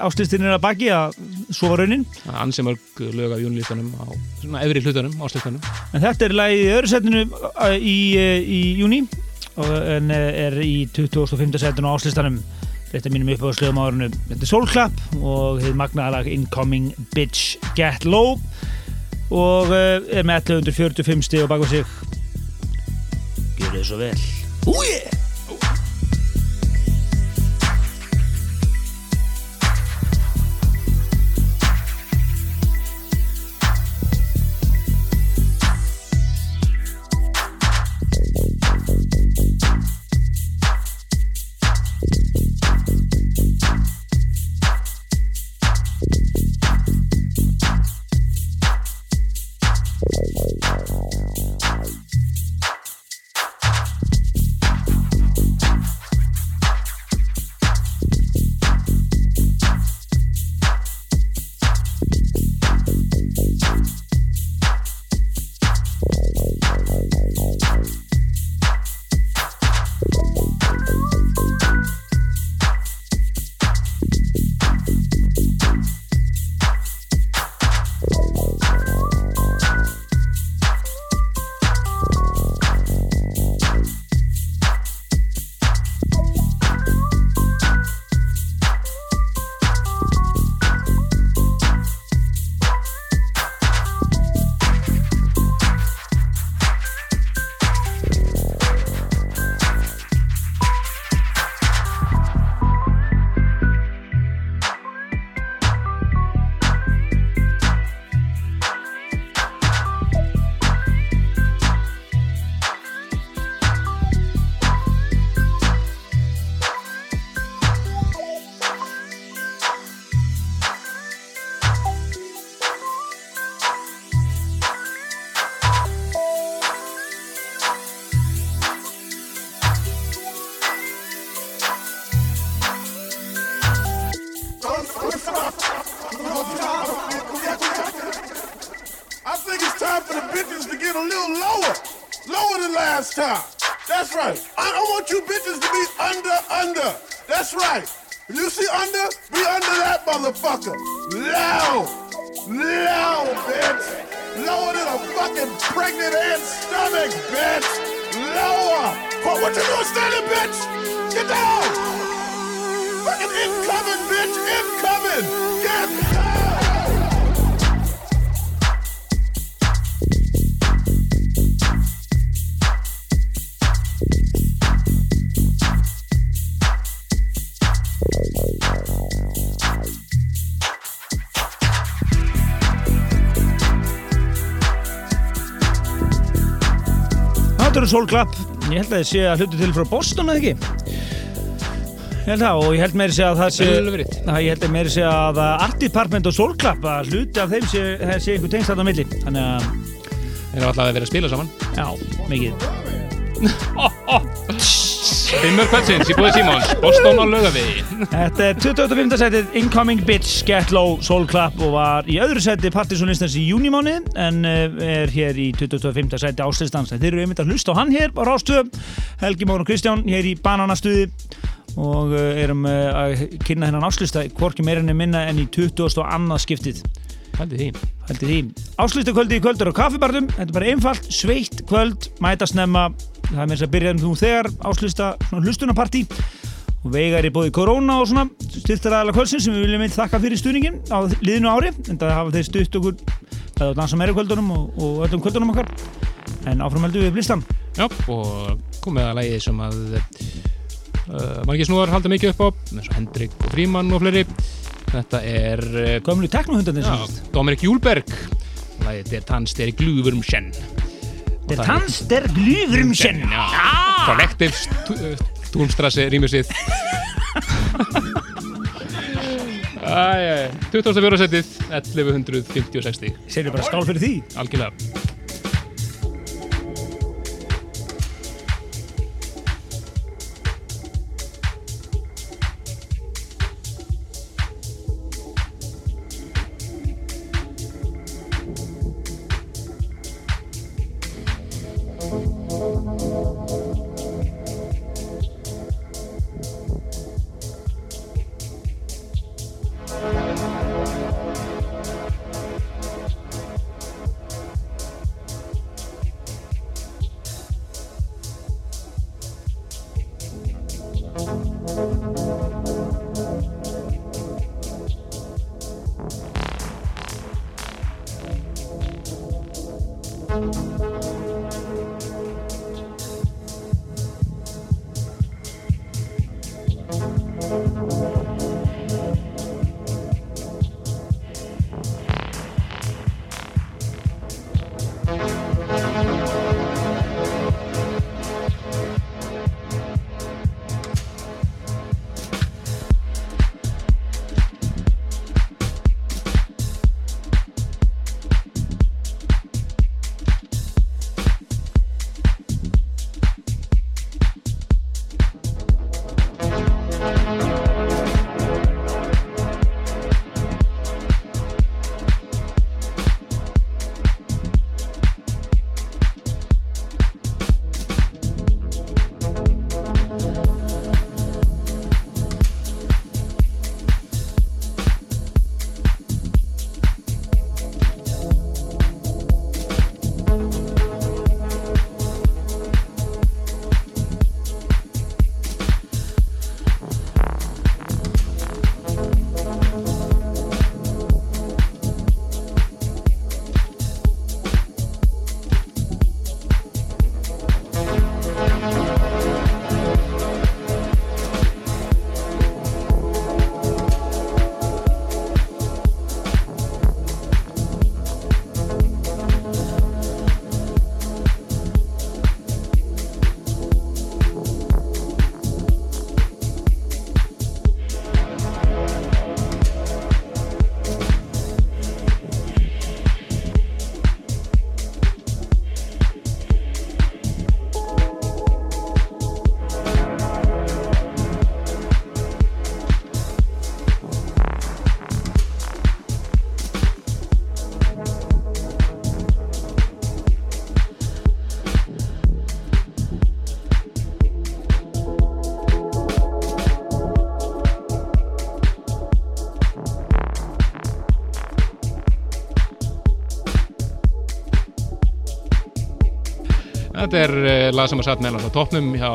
uh, áslistinir að baki að svo var raunin Ansi mörg lög af júnlistanum á svona efri hlutunum, áslistanum. En þetta er lagið í öðru setinu uh, í, uh, í júni og, en er í 2005. setinu á áslistanum. Þetta er mínum uppáðslegum árinu. Þetta er Soulclap og þið magnaða lag Incoming Bitch Get Low. Og er með 1145 stig á baka sig. Gjör þið svo vel Soul Clap Ég held að þið sé að hlutu til frá Boston eða ekki? Ég held það og ég held meiri sé að það sé. Það ég held að meiri sé að Art Department og Soul Clap að hluti af þeim sé, það sé einhver tengst þarna á milli. Þannig að, Þeir eru alltaf að vera að spila saman. Já, mikið Fimmur kvöldsins í búið Simons Boston á laugavegi Þetta er 25. setið Incoming Bitch Get Low Soul Clap og var í öðru seti Partisanistans í júnimáni en uh, er hér í 25. seti áslistans Þeir eru einmitt að hlusta á hann hér á Rástöð Helgi Móður og Kristján hér í bananastuði og uh, erum uh, að kynna hennan áslista hvorki meirinni minna en í 20. og annað skiptið Haldið því. Hældi því. Áslýstu kvöldi í kvöldur á kaffibarnum. Þetta er bara einfalt, sveitt kvöld, mæta snemma. Það er með þess að byrja nú þegar áslýsta hlustunapartí og veigar í bóði korona og svona styrtar aðalega kvöldsinn sem við viljum eitthvað þakka fyrir stuðningin á liðinu ári. En það hafa þeir stutt okkur það á dansa meira kvöldunum og, og öllum kvöldunum okkar. En áframhaldum við blistan Já, og komið að lægið sem að uh, margir snúar halda mikið upp á eins og Hendrik og Fríman og fleiri Þetta er uh, Gömlu sagt. Dominik Júlberg Lægið er tannsteri glúfurum senn Der Tanz der Glühwürmchen. Já, Kollektiv Túnstrasse sitt Æjæj, 24. setið 1156 stig, Segir bara skál fyrir því. Algjörlega þetta er uh, lag sem að satt meðan á toppnum hjá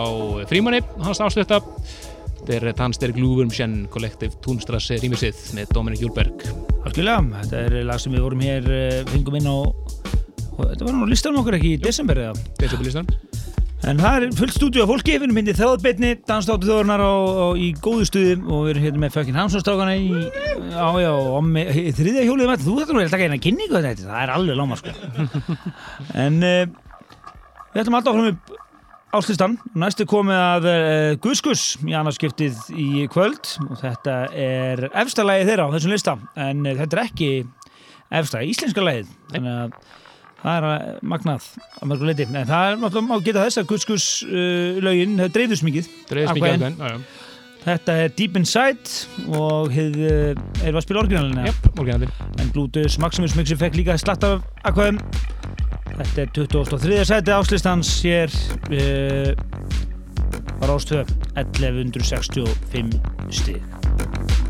Frímanni, hans áslutta þetta er Tanster Glúvurmsjen Collective Túnstrasse rýmisið með Dominik Júlberg Algjörlega, þetta er lag sem við vorum hér fengum inn á þetta var nú listanum okkur ekki í desember eða? Decibellistan En það er fullt stúdíu af fólki, við erum myndið þráðbeitni, dansdáttu þjóðurnar á, á, í góðu stuði og við erum hérna með Fökkin Hansson-strákana í, á, já, í þriðja hjólið með þetta, þú þetta nú er að taka eina kynningu þetta, það er alveg láma, sko. en við ætlum alltaf áfram upp áslistan, næstu komið að uh, Guskus í annarskiptið í kvöld. Og þetta er efsta lagið þeirra á þessum lista, en uh, þetta er ekki efsta íslenska lagið, þannig að það er að magnað að mörgu leiti, en það er náttúrulega má geta þess að Guskus uh, lögin það dreifðus mikið. Dreifist mikið Ákveðin. þetta er Deep Inside og uh, erum við að spila orginalina Jep, morginandi en Bluetooth Maximus Mixer fekk líka slatt af akkvæðum þetta er 23. sæti áslistans hér uh, á Rástöð 1165 stig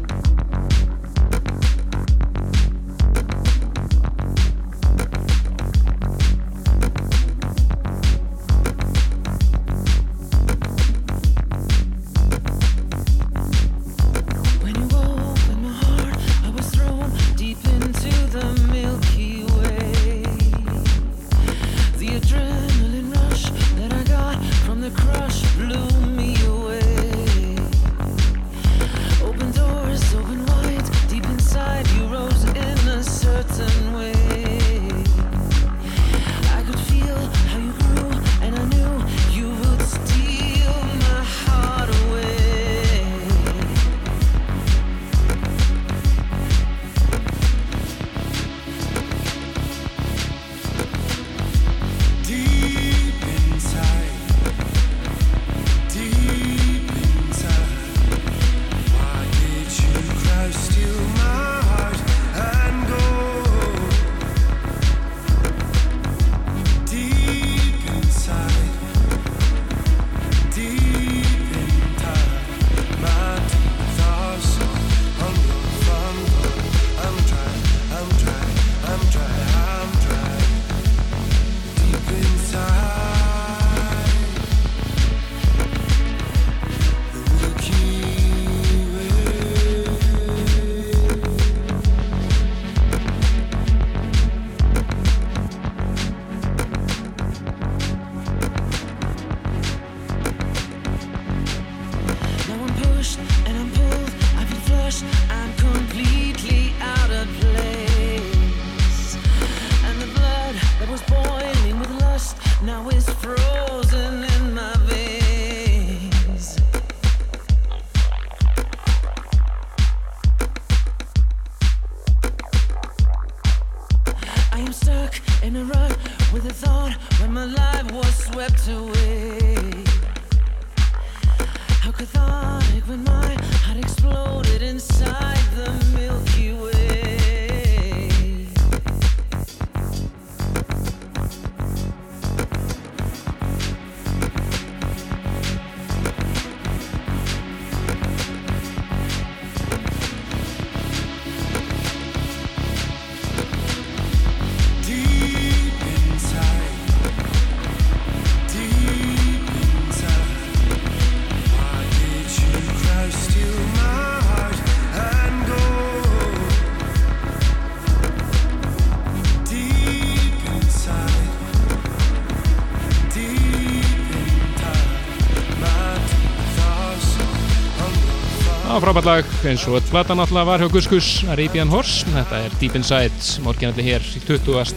frábært lag eins og öll platan alltaf var hjá Guskus Arabian Horse, þetta er Deep Inside morginalli hér í 20. og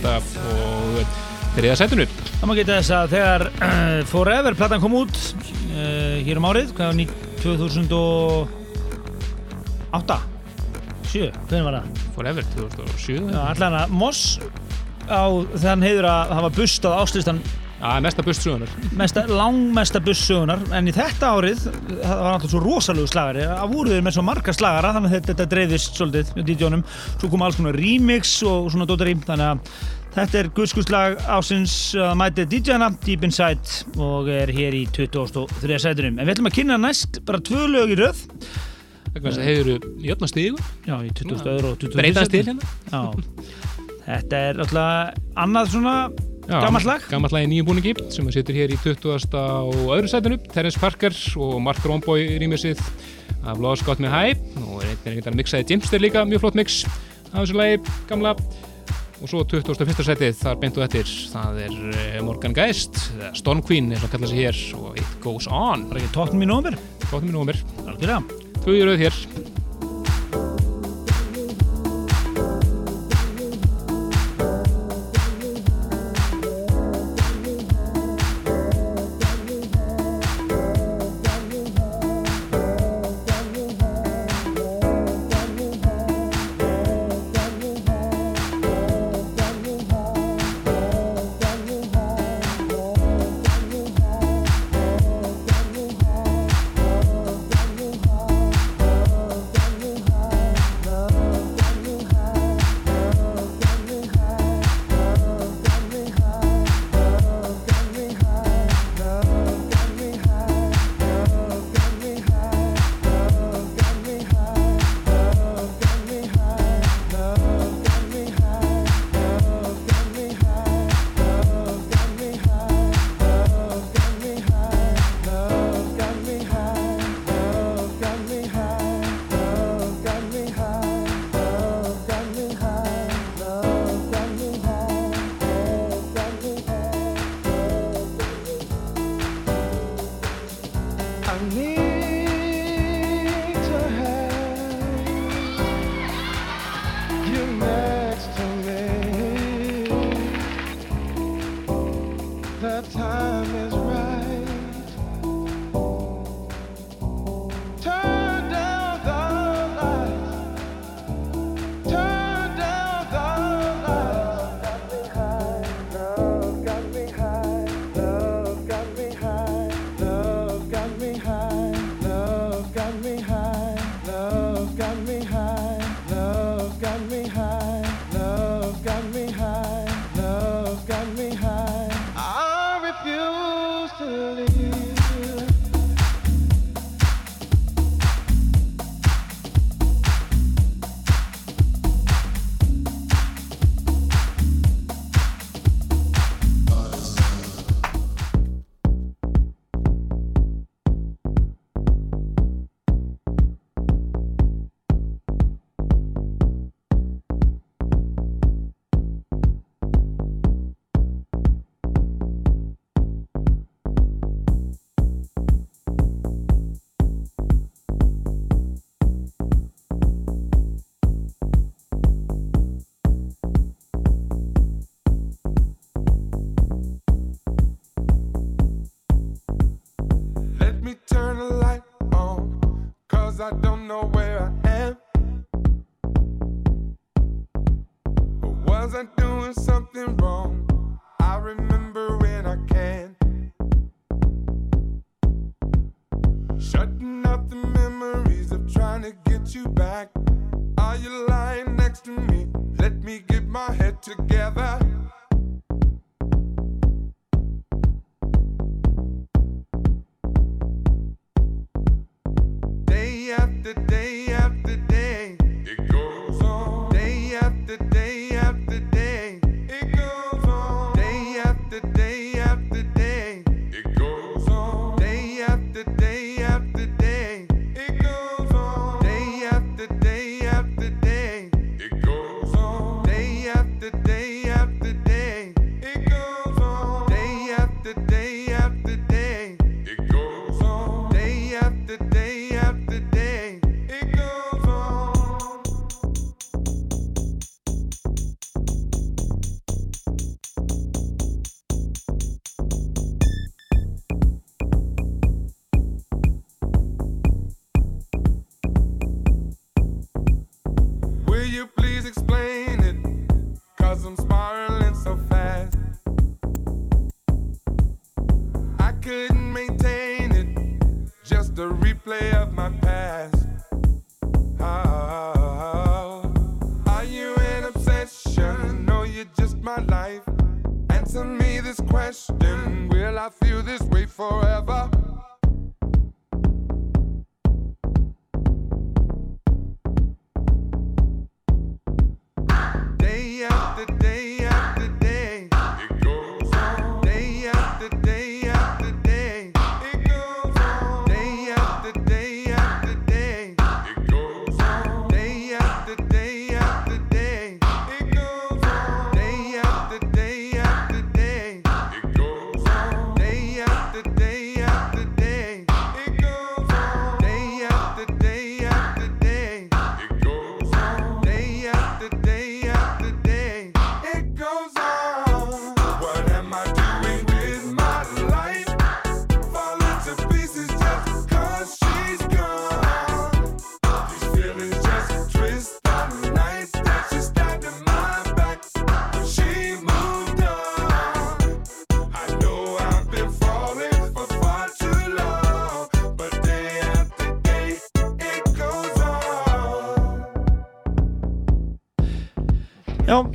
þriða sætunu Það má geta þess að þegar uh, Forever platan kom út uh, hér um árið, hvað var ný 2008 7, hvernig var það? Forever 2007 Já, allan að Moss á þann heiður að hafa bustað áslistan Já, mesta bustsugunar mesta, langmesta bussögunar en í þetta árið, það var alltaf svo rosalegu slagari, það voru þeir með svo marga slagara þannig að þetta, dreifðist svolítið með DJ-num, svo kom alls konar remix og svona dótari, þannig að þetta er guðskuslag ásins að mæti DJ-na, Deep Inside og er hér í 23. sætunum en við ætlum að kynna næst bara tvö lög í röð vegna þess að hefur öllna stígu já, í 22. og 23. breytast til hérna Já, þetta er alltaf annað svona Gammalt lag. Gammalt lag í nýjum búningi sem við setjum hér í 20. og öðru sætinu. Terence Parker og Mark Romboy rýmið sitt af Lost Got Me High. Og er einhvern veginn að mixaði Jimster líka mjög flott mix af þessu lagi, gamla. Og svo 21. sætið þar beintu eftir það er eh, Morgan Geist Storm Queen er það að kalla sig hér og It Goes On. Það er ekki tóknum í nómur Tóknum í nómur Alveg Þau eru auðvitað hér.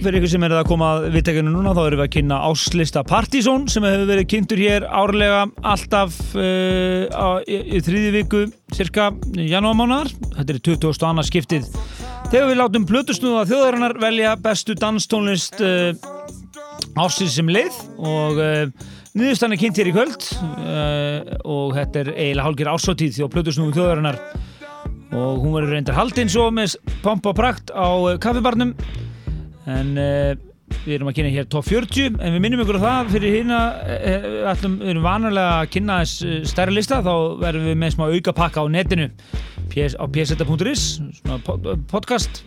Fyrir ykkur sem er að koma að viðtekinu núna þá erum við að kynna áslista Partizón sem hefur verið kynntur hér árlega alltaf uh, á, í, í þriði viku cirka janúarmánar. Þetta er 20. annars skiptið. Þegar við látum plötusnúða þjóðarinnar velja bestu danstónlist uh, ársins sem leið og uh, niðurstann er kynnt hér í kvöld og þetta er eiginlega hálgir ársáttíð því á plötusnúðu þjóðarinnar og hún verður reyndar haldinn svo með pompa og prakt á kaffibarnum en uh, við erum að kynna hér top 40 en við minnum ykkur á það fyrir hérna uh, við erum vanalega að kynna þess stærri lista þá verðum við með smá auka pakka á netinu. Á pseta.is podcast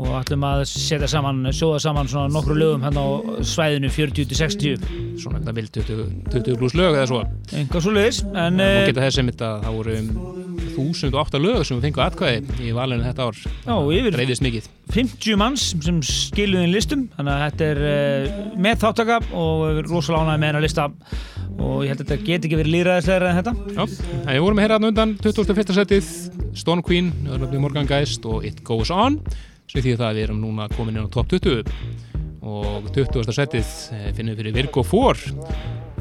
og ætlum að setja saman, sjóða saman svona nokkru lögum hérna á svæðinu 40-60 Svona þetta vild 20, 20 pluss lög eða svo. einhvað svo leiðis en Og uh, geta þess einmitt að það voru um 1008 lög sem við fengum atkvæði í valinu þetta ár. já, yfir Reyðist mikið. 50 manns sem skiluði inn listum þannig að þetta er uh, með þáttaka og rosalega ánægði með hennar lista og ég held að þetta geti ekki verið líraðislegra en þetta Já, en við vorum að heyra þarna undan 21. setið, Stone Queen, Morgan Geist og It Goes On sem því að við erum núna komin inn á top 20 og 20. setið eh, finnum við fyrir Virgo 4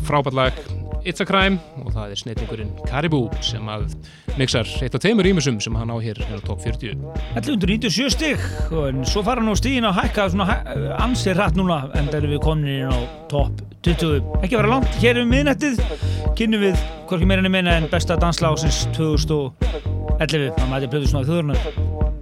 frábært lag It's a Crime og það er sneitingurinn Caribou sem að mixar eitt af teimur rýmisum sem hann á hér inn á top 40 1197 stig en svo fara nú stíðin að hækka svona hæ, ansið rætt núna en það erum við komin inn á topp 20 ekki vera langt, hér um miðnættið kynnum við hvorki meira enn minna en besta dansla ásins 2011 það mæti plöðu svona þjóðurnar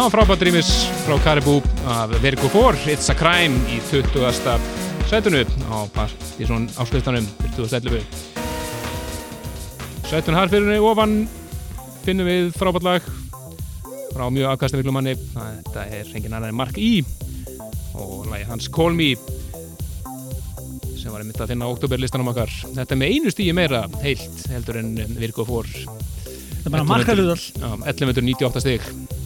Já, frábært rýmis frá Caribou af Virgo 4, It's a Crime í 20. sætunu á Partíson áslustanum fyrir 2011 Sætun harfyrunni ofan finnum við frábært lag frá mjög afkastamiklu manni þetta er annar en Mark E. Og lagi hans Call Me sem var einmitt að finna á oktoberlistanum okkar. Þetta er með einu stíi meira heilt heldur en Virgo fór. Það er bara markaludal. 1198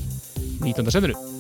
stig 19. setinu If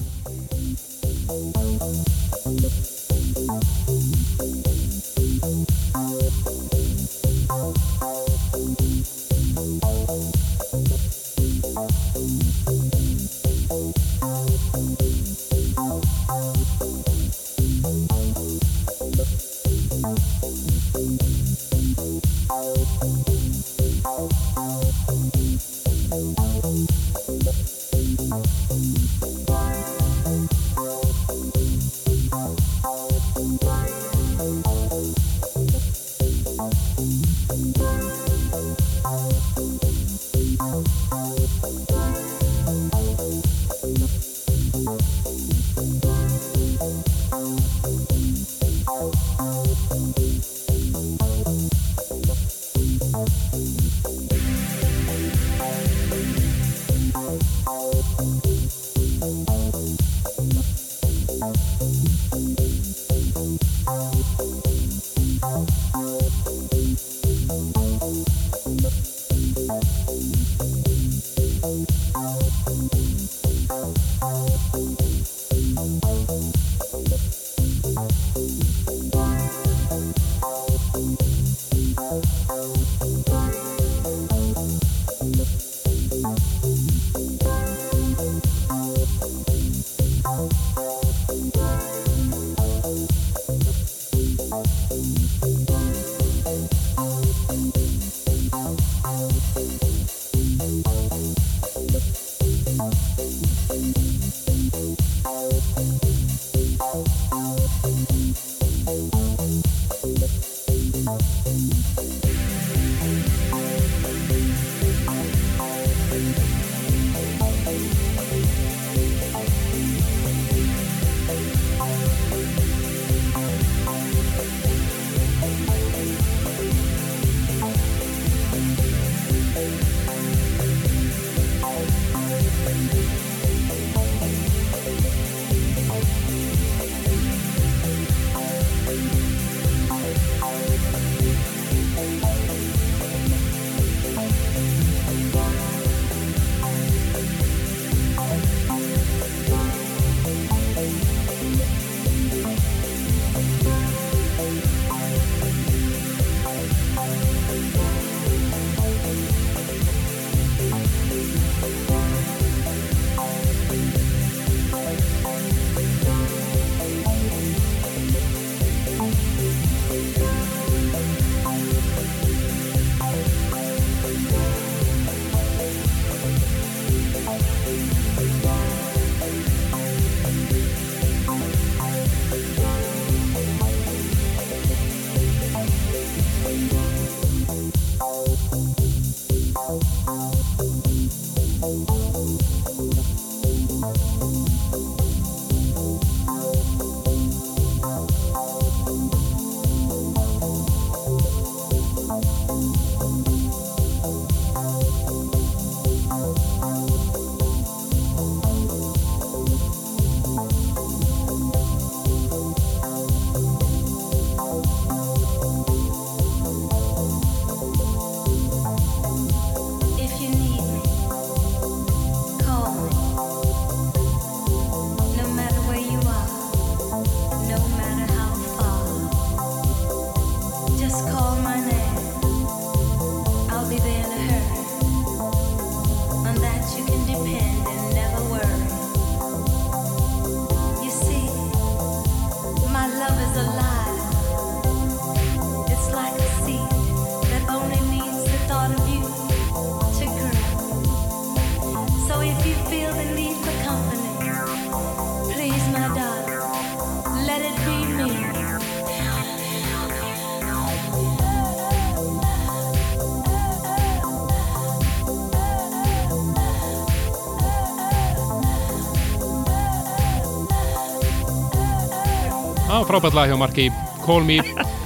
frábært lag hjá Marki Call Me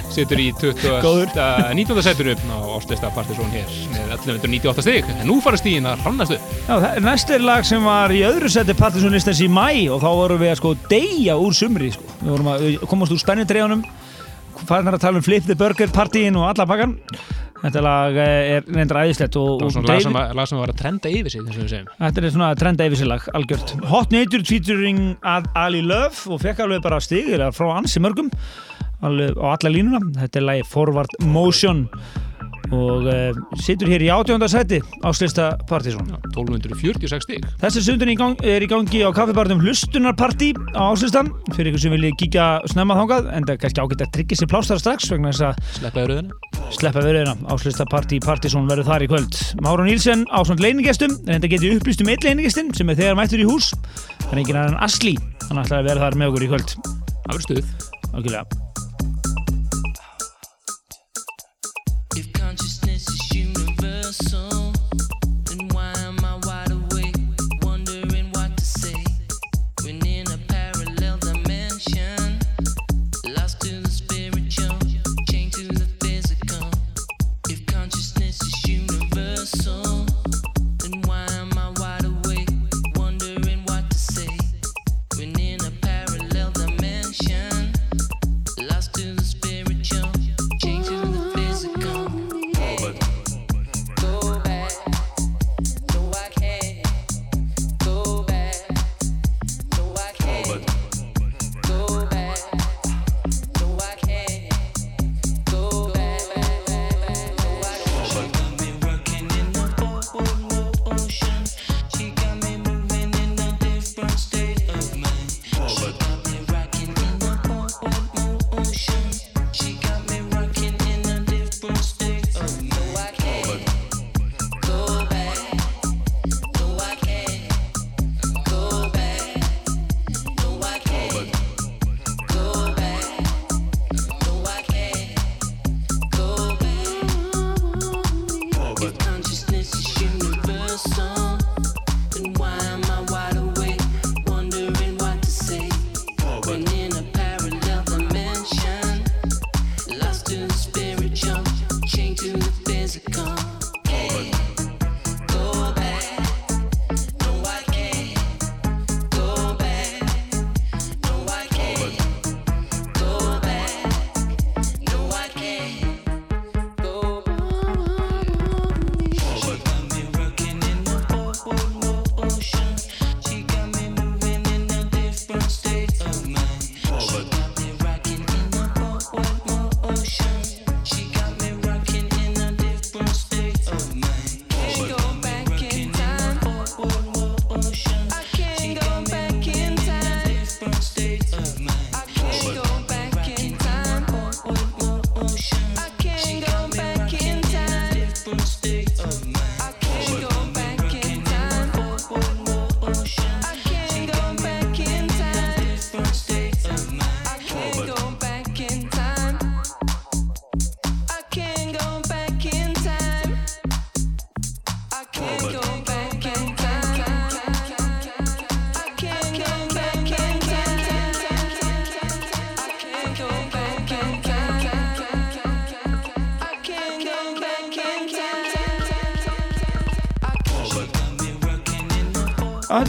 situr í 20. Góður. 19. setinu á Áslista Partizón hér með 1198 stig en nú fara stíðin að hrannast upp næst er lag sem var í öðru seti Partisanlistans í mæ og þá vorum við að sko deyja úr sumri sko. Við vorum að við komast úr spennitreðunum farin að tala um Flip the Burger partíin og alla bakkan Þetta lag eh, er reyndar æðislegt og, var og svona lag sem, var- að trenda yfir sig, eins og við segjum. Þetta er svona trenda yfir sig lag, algjört Hot Nature featuring Ali Love og fekk alveg bara stig frá ansi mörgum á alla línuna Þetta er lagi Forward Motion og uh, situr hér í átjónda sæti áslista Partizón 1246 stig. Þessi sundin í er í gangi á kaffibarnum hlustunarpartí á áslistan fyrir ykkur sem vilji kíkja snemma þangað en það er kannski ágætt að tryggja sér plástar strax vegna þess að Sleppaði rauðina. Sleppa verðina. Áslistapartí Partizón verður þar í kvöld. Máru Nílsen á svona leiningestum en þetta getur upplýst um eitt leiningestin sem er þegar mættur í hús. Það er enginn annan Asli hann ætlaði að vera þar með okkur í kvöld. Það verður stuð.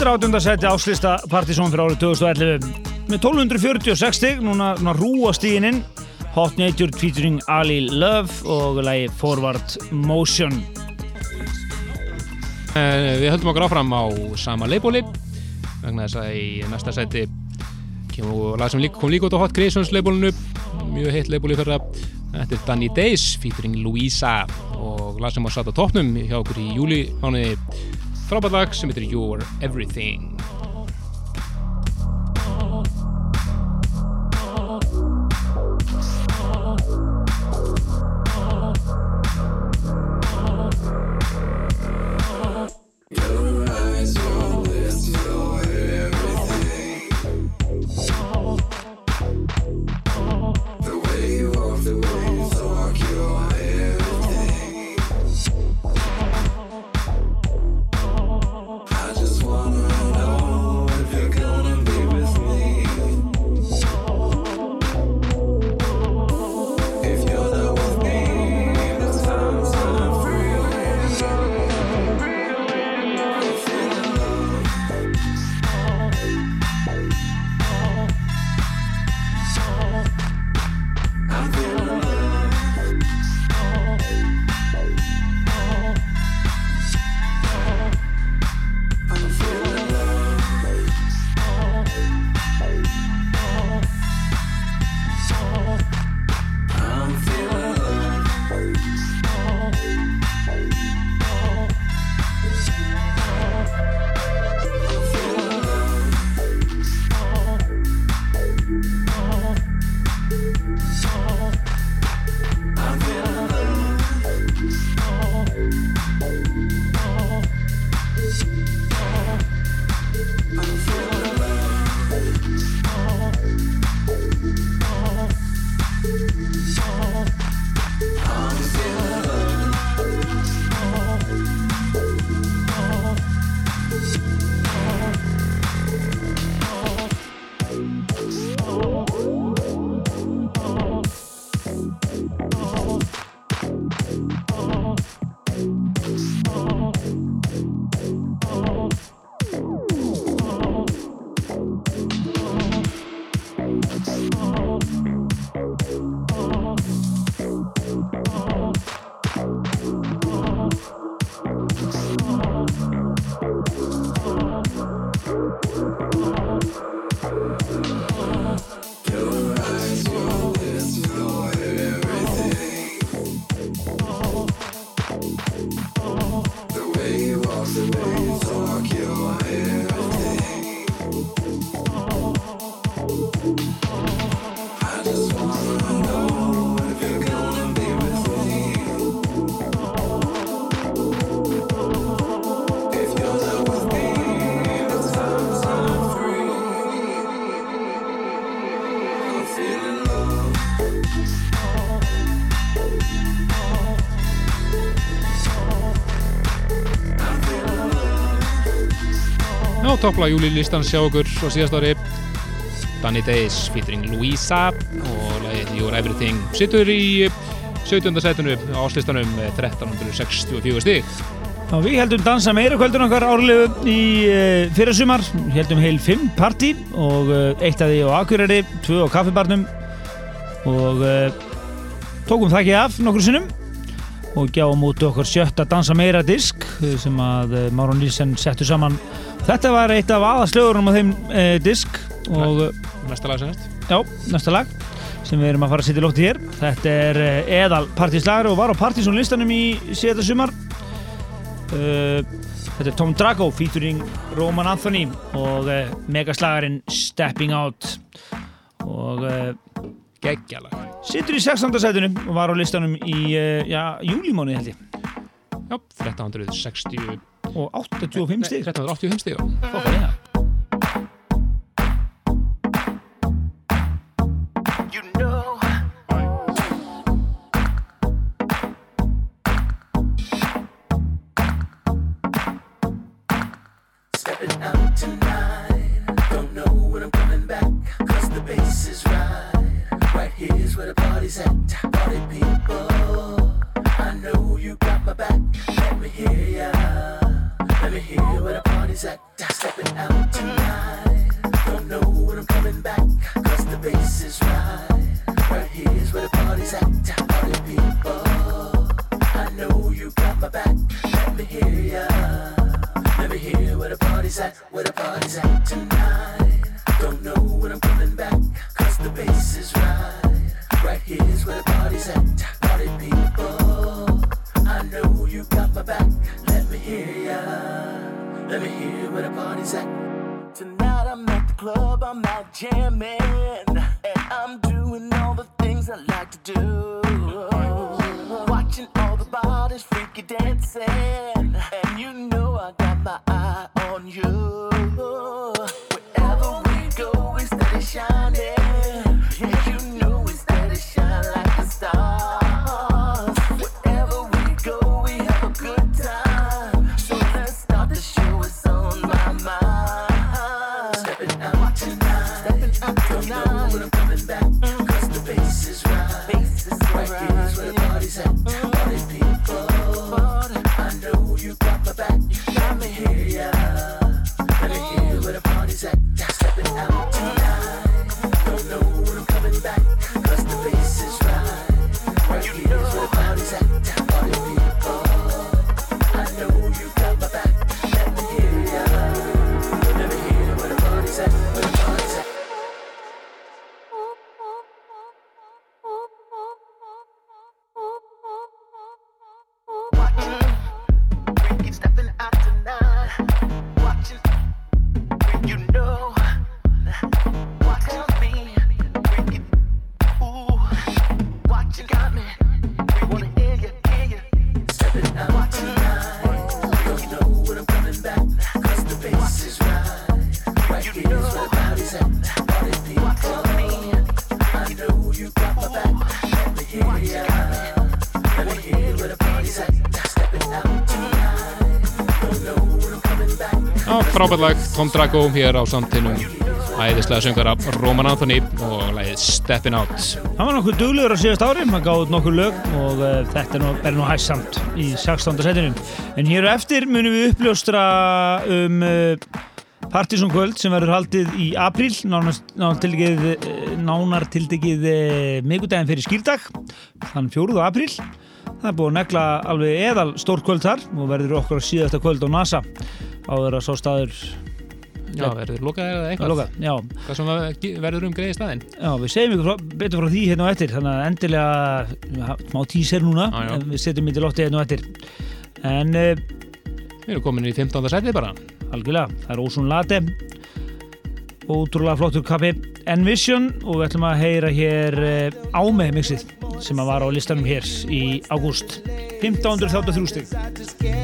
108. seti áslista partysón fyrir árið 2011 með 1246 stig, núna, núna rúa stígininn Hot Nature featuring Ali Love og lagi Forward Motion. Eh, við höldum okkur áfram á sama leibóli vegna þess að í næsta seti kemur lag sem líka, kom líka út á Hot Creations leibólinu. Mjög heitt leibóli fyrir að Þetta er Danny Days featuring Louisa og lag sem var satt á tóknum hjá okkur í júli mánuði frábært lag sem heitir You're Everything Toppla júlilistan sjá okkur á síðast ári Danny Days featuring Louisa og lagið Your Everything sittur í 17. setinu áslistanum með 1364 stig Já, við heldum dansa meira kvöldun okkar árlegu í uh, fyrra sumar, heldum heil 5 partí og uh, eitt af því á Akureyri, tvö á kaffibarnum og uh, tókum það ekki af nokkur sinnum og gjáum út okkur sjötta dansa meira disk sem að Máron Nilsen settu saman. Þetta var eitt af aðaslögurum á þeim uh, disk og Næsta lag sem næst já, næsta lag sem við erum að fara að setja í lótti hér. Þetta er eðal partíslagur og var á partysónlistanum í síðasta sumar. Uh, þetta er Tom Drago featuring Roman Anthony og uh, megaslagarinn Stepping Out og Geggjalag situr í 16. sætinu og var á listanum í já, júlimónu held ég Já, 1360 og 85 stig. 1385 stig, frábært lag, Tom Drago hér á samtinnum æðislega söngara Roman Anthony og lagið Steppin' Out Hann var nokkuð duglegur á síðast ári, hann gáði út nokkur lög og uh, þetta er nú, nú hæssamt í 16. setinu. En hér á eftir munum við uppljóstra um uh, Partizón kvöld sem verður haldið í apríl, nánar, nánar tildegið, mikudaginn fyrir skýrdag, þann 4. apríl. Það er búið að negla alveg eðal stór kvöld þar og verður okkur síðasta kvöld á NASA áður að svo staður Já, verður lokaðir eða að eitthvað? Loka. Já, Hvað sem verður um greið staðinn? Já, við segjum ykkur betur frá því hérna á eftir þannig að endilega smá tíser núna Já, já. við setjum til lotti hérna á eftir. En uh, Við erum komin í 15. sæti bara. algjörlega, það er Ósun Late. Ótrúlega flottur kappi Envision og við ætlum að heyra hér uh, ámeð mixið sem að var á listanum hér í ágúst. 1533 stig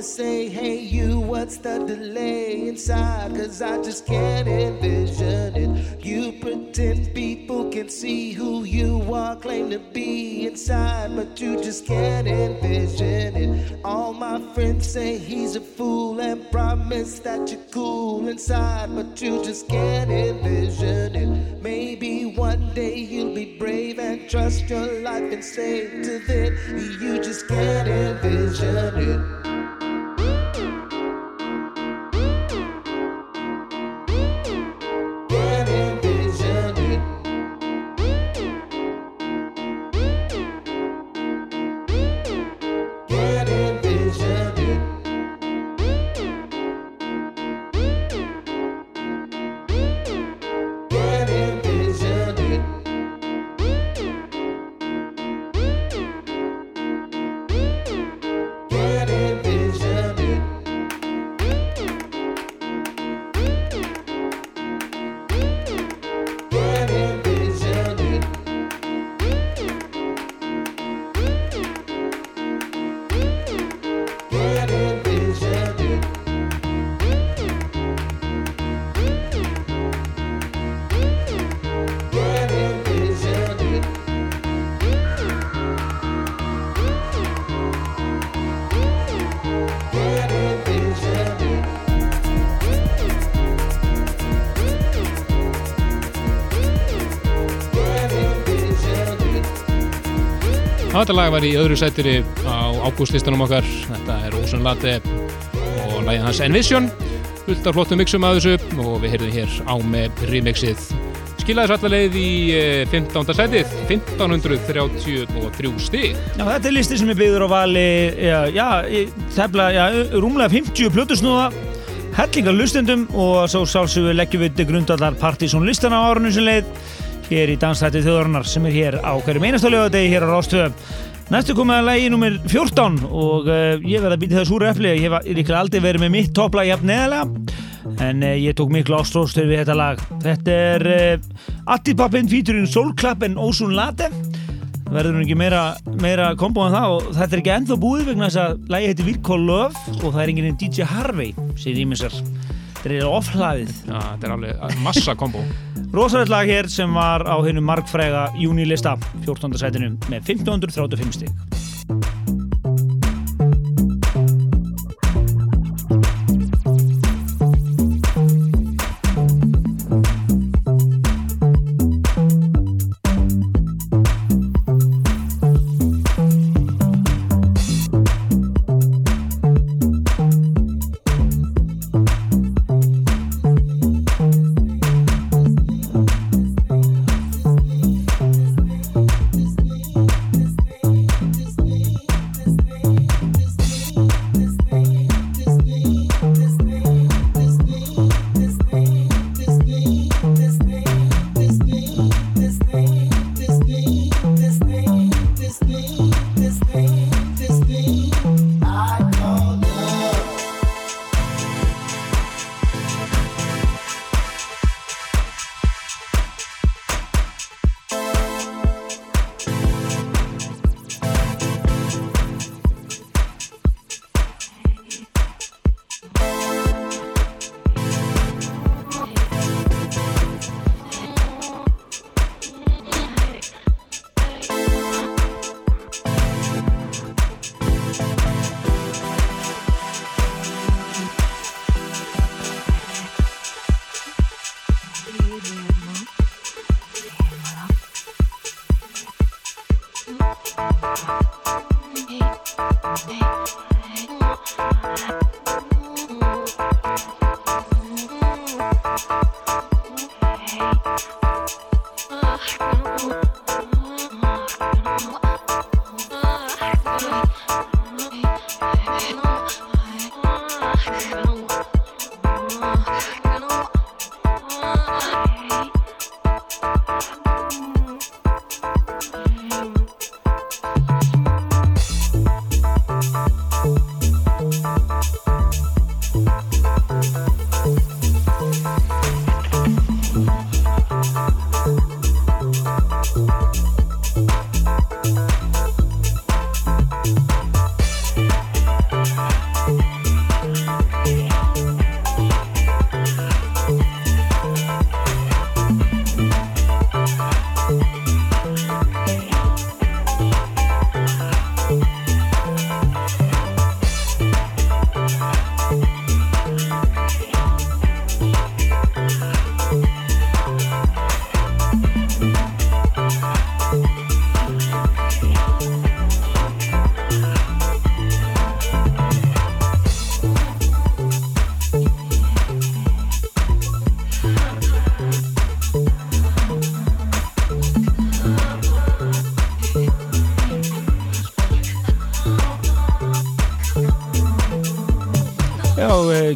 to say. Hey, you, what's the delay inside? Cause I just can't envision it. You pretend people can see who you are, claim to be inside, but you just can't envision it. All my friends say he's a fool and promise that you're cool inside, but you just can't envision it. Maybe one day you'll be brave and trust your life and say to them, you Þetta lag var í öðru sætiri á ágústlistanum okkar. Þetta er Ocean Latte og lagið hans Envision. Fullt af flottum mixum að þessu og við heyrðum hér á með remixið. Skilaði leið í eh, 15. sætið, 1533 stig. Já, þetta er listi sem er byggður á vali já, já, tefla, já, rúmlega 50 plötusnúða hellingar lustendum og svo sálsögur leggjum við til grundallar partysón listan á árunum sem leið hér í Dansþætti þjóðarinnar sem er hér á hverjum einastalögadegi hér á Rástöðum Næstu komið að lagi nummer 14 og uh, ég verði að býta það súra efli ég hef líklega aldrei verið með mitt topplag jafn neðalega en uh, ég tók miklu ástróstur við þetta lag. Þetta er uh, Attipappin featuring Soulclap en Ozone Latte. Verður nú ekki meira, meira kombo en það og þetta er ekki ennþá búið vegna þess að lægi heiti Call Love og það er enginn DJ Harvey sem rýmisar þetta er ofhlaðið Já, þetta er alveg massa kombo rosalegt lag hér sem var á hennu margfræga júnilista 14. sætinu með 1535 stig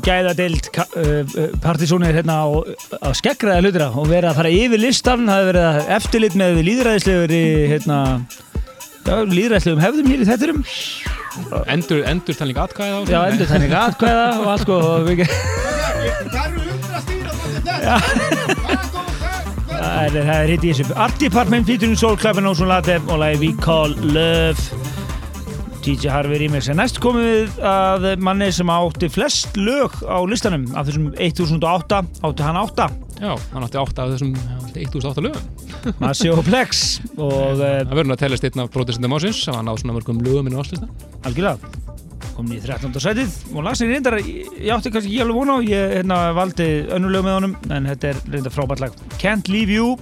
gæðadeild uh, partysónir hérna á, á skeggræða hlutura og verið að fara yfir listan það hefur verið að eftirlit með líðræðislegur hérna já, líðræðislegum hefðum hér í þetturum Endur, endur þannig atkvæða já, endur þannig atkvæða og allt sko Það eru hundra stýra. Það er, það er hitt í þessu. Art Department featuring Soul Club og Latte og lagi We Call Love DJ Harvey Remix en næst komum við að manni sem átti flest lög á listanum af þessum 1008 átti hann 8 Já, hann átti átta af þessum hann átti 1008 lögum. Massi og Plex og uh, Það verður að telast einn af protestintum ásins sem hann á svona mörgum lögum inn á áslista algjörlega. Komin í 13. sætið og lagsin reyndar ég átti kannski ekki alveg vona ég hérna, valdi önnulög með honum en þetta er reyndar frábært lag. Can't Leave You.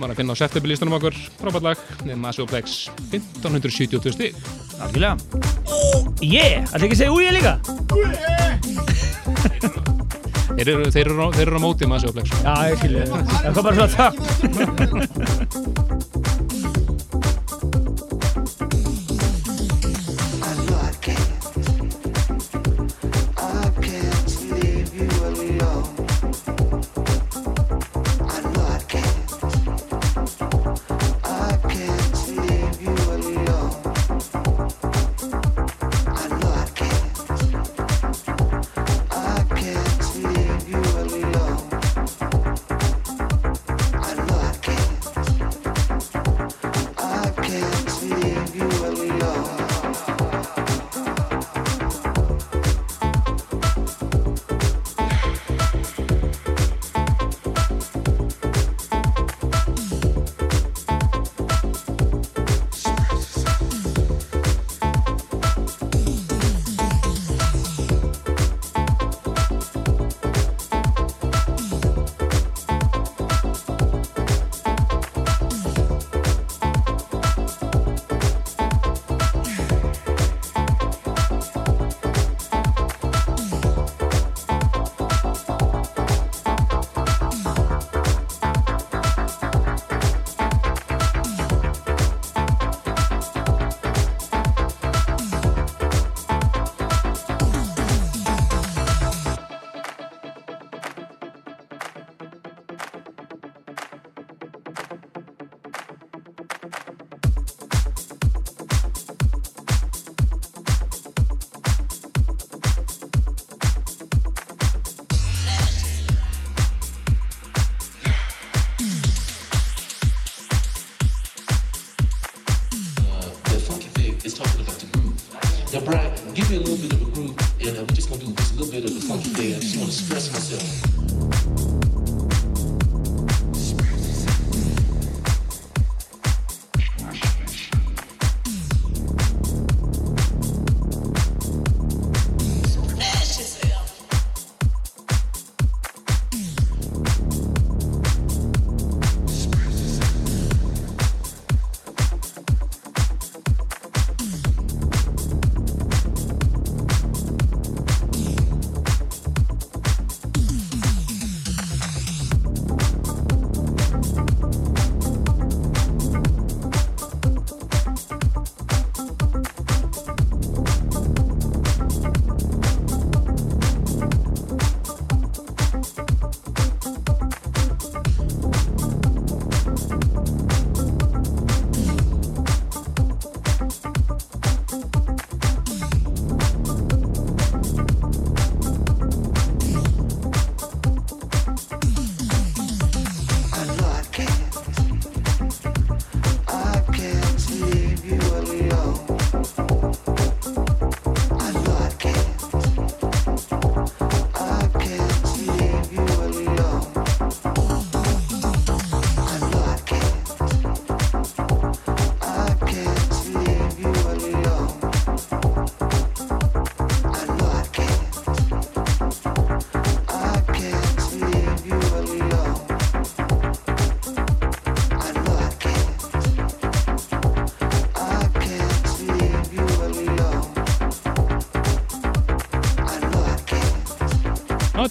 Maður að finna á septemberlistunum okkur. Frábært lag með Massi og Plex 1572 stig algjörlega. Yeah, ætla ekki að segja úi ég líka? Þeir eru, þeir eru, á- þeir eru á móti Massi og Plex já, ég skilja það kom bara svona það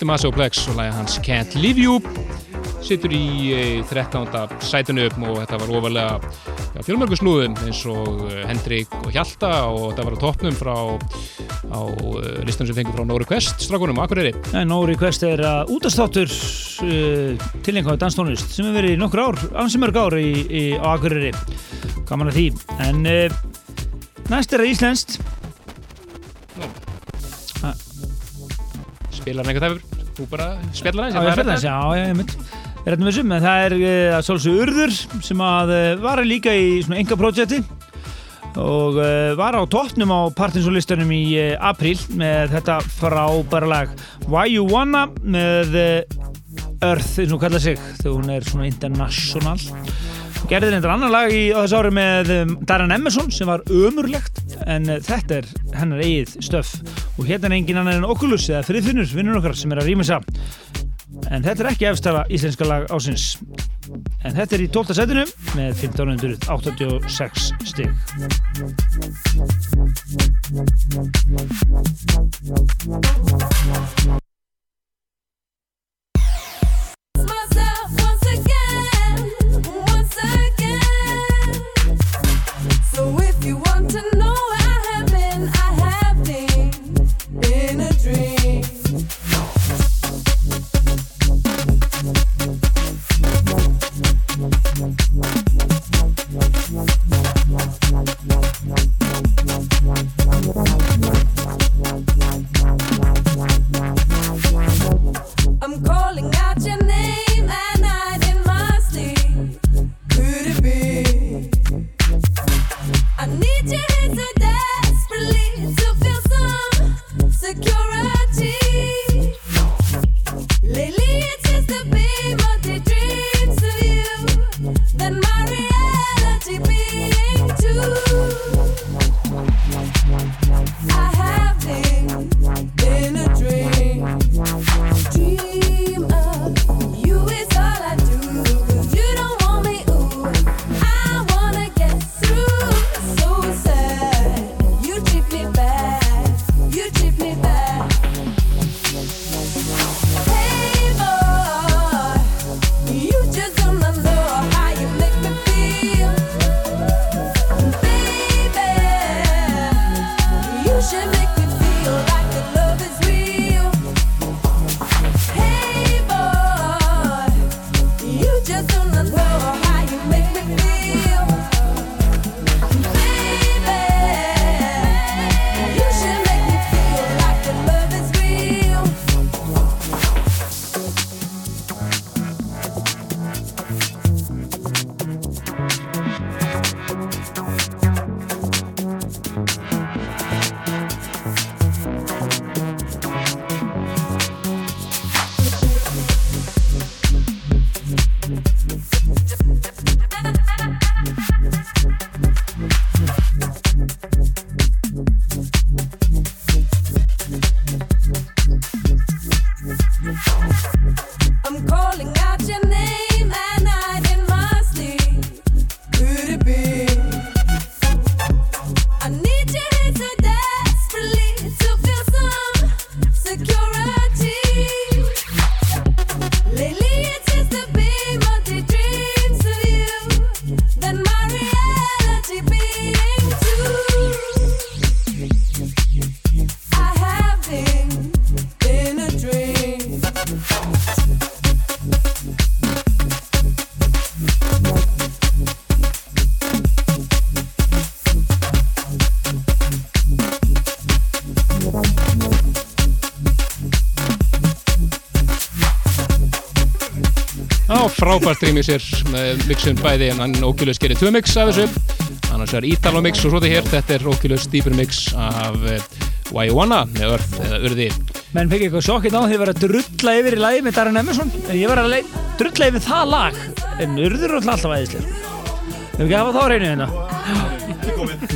can't. Já, þetta er Maso Plex og lægið hans Can't Leave You sittur í eh, 13. sætinu og þetta var ofalega já, fjölmörgu snúðum eins og eh, Hendrik og Hjalta og þetta var á toppnum frá á eh, listan sem fengur frá Nóri Quest strákunum á Akureyri En No Request er að útastáttur uh, tilhengaði danstónlist sem hefur verið nokkur ár, ansi mörg ár í, í, á Akureyri. Gaman að því. En uh, næst er það íslenskt. spilar eitthvað þefur þú bara spjallar Já, ég fyrir þess, já, já, ég mynd. Þetta með þessum, en það er uh, að svolsög Urður sem að uh, var líka í svona enga projekti og uh, var á toppnum á partinsónlistanum í apríl með þetta frábæra lag Why You Wanna með Earth, eins og hún kallar sig þegar hún er svona international. Gerði reyndar annar lag í, á þessu ári með Darren Emerson sem var ömurlegt en þetta er hennar eigið stöf og hérna er engin annar en Oculus eða friðfinnur, vinnur okkar sem er að rýmisa en þetta er ekki efstara íslenska lag ásins en þetta er í 12. setinu með 1586 stig Já, frábært remixir með mixun bæði en hann Oculus gerir tvö mix af þessu. Annars er Italo mix og svo þetta hér þetta er Oculus Deeper mix af eh, You Wanna með örð eða urði. Menn fekk eitthvað sjokkið á því að vera að drulla yfir í lagi með Darren Emerson. En ég var að drulla yfir það lag. En urður alltaf alltaf æðislega Við ekki hafa þá reynu hérna?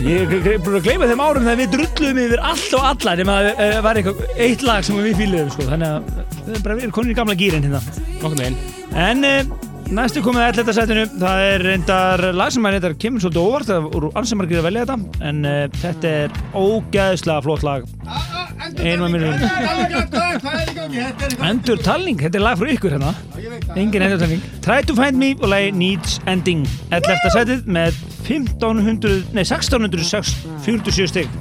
Ég er búin að gleyma þeim árum þegar við drulluðum yfir allt og alla nema að það var eitthvað eitt lag sem við fýluðum sko. þannig að við erum bara konin í gamla gýrin hérna. En næstu komið að 11. setinu það er reyndar lag sem að reyndar kemur svolítið óvart það voru ansið margir að velja þetta en uh, þetta er ógæðslega flott lag. Endur talning, þetta er lag frá ykkur hérna. Engin endur talning Try to find me og lagi Needs Ending. 11. setið með 1500 nei 1647 stig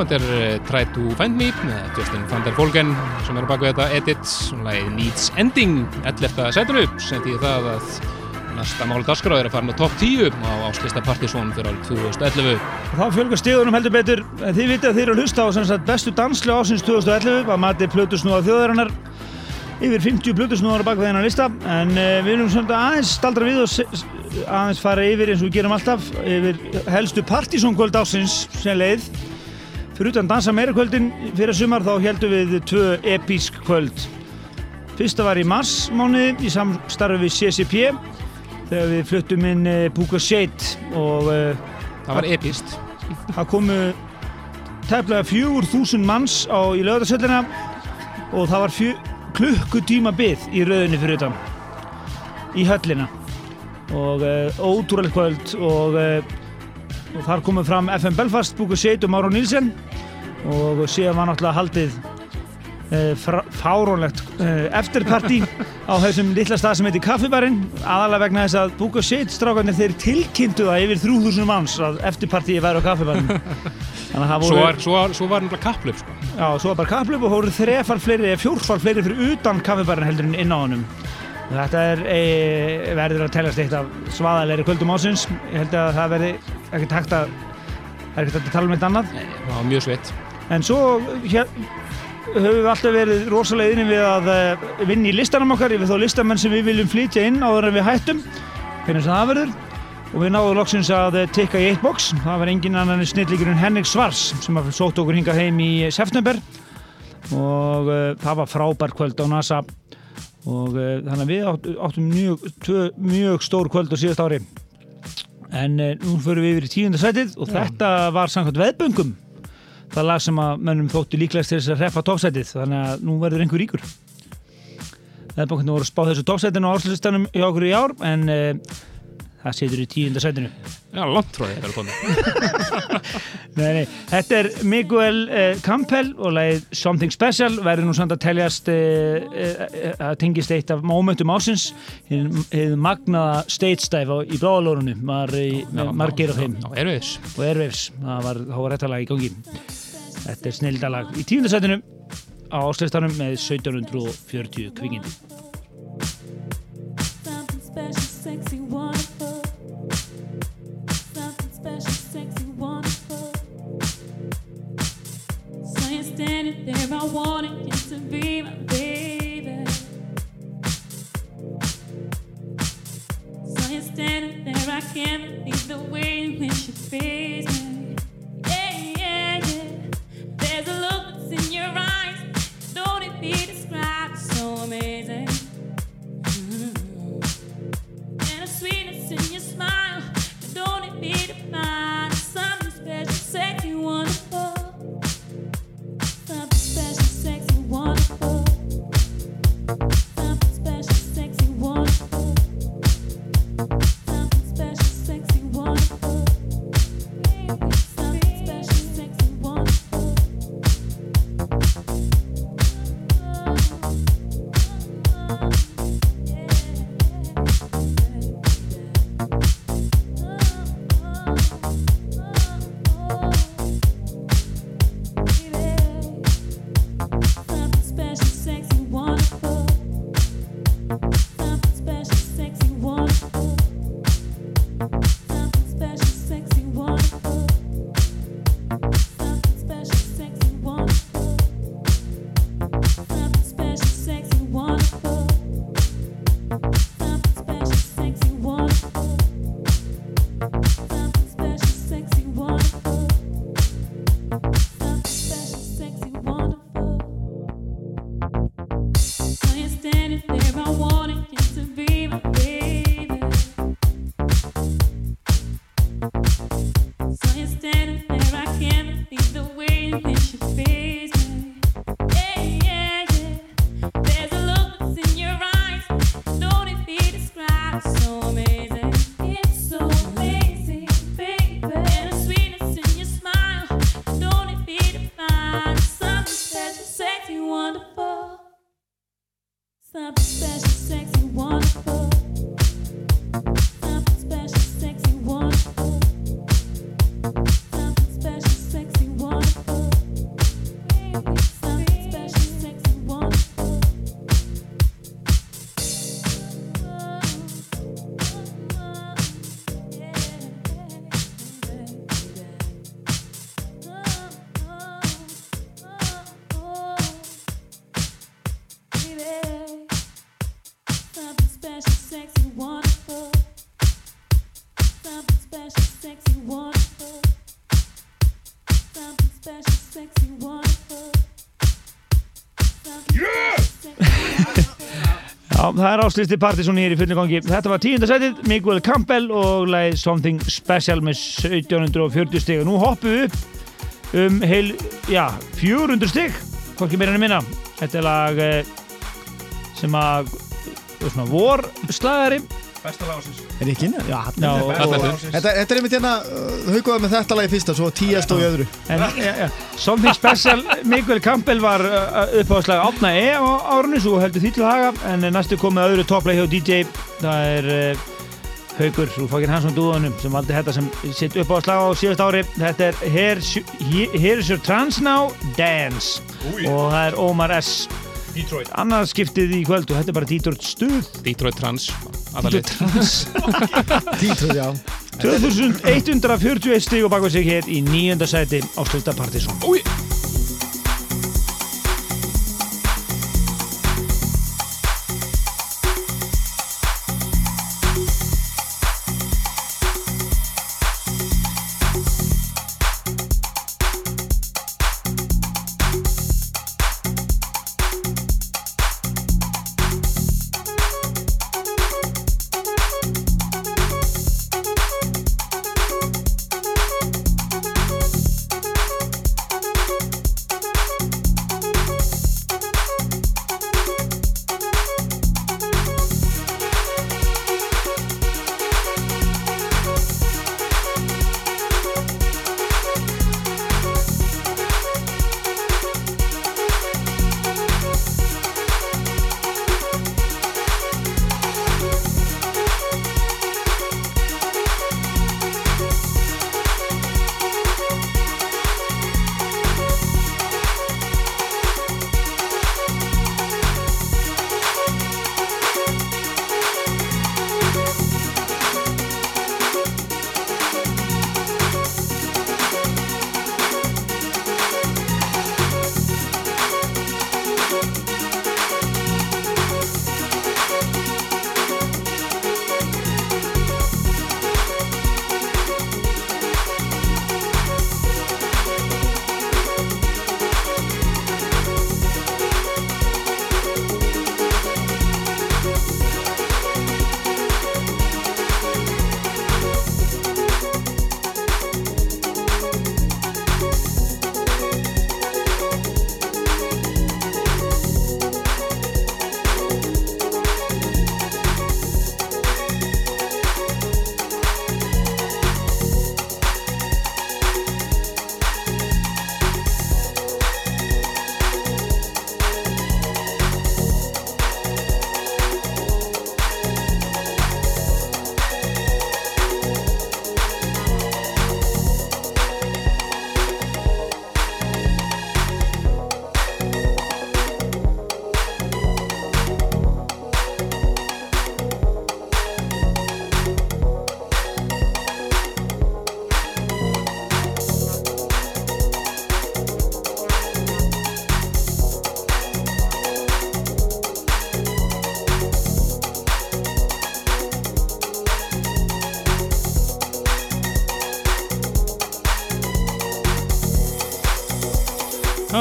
þetta er eh, Try to Find Me með Justin van der Volgen sem er á baku þetta edit og lagið Needs Ending 11. setinu sem því það að næsta máli dagskrá er að fara á top 10 á áslista Partizón fyrir árið 2011 Og þá fjölgar stíðunum heldur betur. Þið vitið að þið eru að hlusta á sagt, bestu danslu ásins 2011 að mati plötusnúða þjóðarinnar. Yfir 50 plötusnúðar bak við hennar lista. En uh, við erum svona aðeins staldra við og aðeins fara yfir eins og við gerum alltaf yfir helstu partysónkvöld ásins sem leið fyrir utan dansa meira kvöldin fyrir sumar þá heldum við tvö episk kvöld. Fyrsta var í mars mánuði í samstarfi við CCP þegar við fluttum inn uh, Puka Shade og uh, Það var epist Það komu tæplega fjögur þúsund manns á, í lögðarsöllina og það var klukkutíma byð í rauðinni fyrir utan í höllina. Og uh, ótrúlega kvöld og og þar komum fram FM Belfast, Búku Seit og Máru Nílsen og síðan var náttúrulega haldið uh, fárónlegt uh, eftirparti á þessum litla stað sem heitir Kaffibarinn aðalega vegna þess að Búku Seit strákarnir þeir tilkynntu það yfir 3000 manns að eftirpartíi væri á að það Svo voru var, svo svo var náttúrulega kapplöf sko. Já, svo var bara kaplöp og hóruð þrefar fleiri eða fjórfar fleiri fyrir utan kaffibarinn heldur en inn á honum. Þetta er, e, verður að teljast eitt af svaðalegri kvöldum ásins. Ég held að það verði ekkert hægt að, það er ekkert að tala um eitt annað. Það var mjög sveitt. En svo hér, höfum við alltaf verið rosalega inni við að uh, vinna í listanum okkar, yfir þá listamenn sem við viljum flytja inn áður en við hættum, hvernig það verður. Og við náðum loksins að eh, tikka í eitt box. Það var engin annan snillíkurinn Henrik Svars sem sótt okkur hingað heim í september og uh, það var frábær kvöld á NASA og uh, þannig að við áttum mjög, tvö, mjög stór kvöld á síðast ári en uh, nú förum við yfir í tíundasætið og þetta var samkvæmt veðböngum. Það lag sem að mönnum þótti líklegast til þess að reppa toppsætið þannig að nú verður einhver ríkur. Veðböngum voru að spá þessu toppsætinu á árslistanum hjá okkur í ár en uh, það setur í tíundasætinu Já, langt frá nei, þetta er Miguel uh, Campbell og lagið Something Special verður nú samt að teljast uh, uh, að tengist eitt af momentum ásins hefði magnaða stage dive í með margir af þeim. og Airwaves, það var, lag í gangi. Þetta er snildalag í tíundasætinu á ásleistanum með 1740 kvingindi there, I wanted you to be my baby. So you're standing there, I can't believe the way in which you face me. Yeah, yeah, yeah. There's a look that's in your eyes, áslisti Partiðsson hér í fullu gangi. Þetta var tíundasætið, Miguel Campbell og lagið Something Special með 1740 stig. Og nú hoppum við upp um heil, já, 400 stig, hvorki meira en minna. Þetta er lag eh, sem að, svona vor slagari Besta lásins. Er ekki inn? Já, Já, og, Þetta er og, þitt. Þetta, þetta er einmitt hérna, uh, haugaði með þetta lagi fyrsta, svo tíja stóð í öðru. en ja, ja, Something Special, Mikael Campbell var uh, uppáðslag átna E á árunni, svo heldur því til haga, en næstu komið öðru topplega hjá DJ, það er uh, Haugur úr Fokkin Hansson dúðunum sem valdi þetta sem sitt uppáðslag á síðast ári. Þetta er Here's, Here's Your Trans Now Dance og það er Omar S. Detroit Annað skiptið í kvöld og þetta er bara Detroit stuð. Detroit Trans Títrúð, já. 2141 stig og baka sig hér í nýjönda sæti á Slutta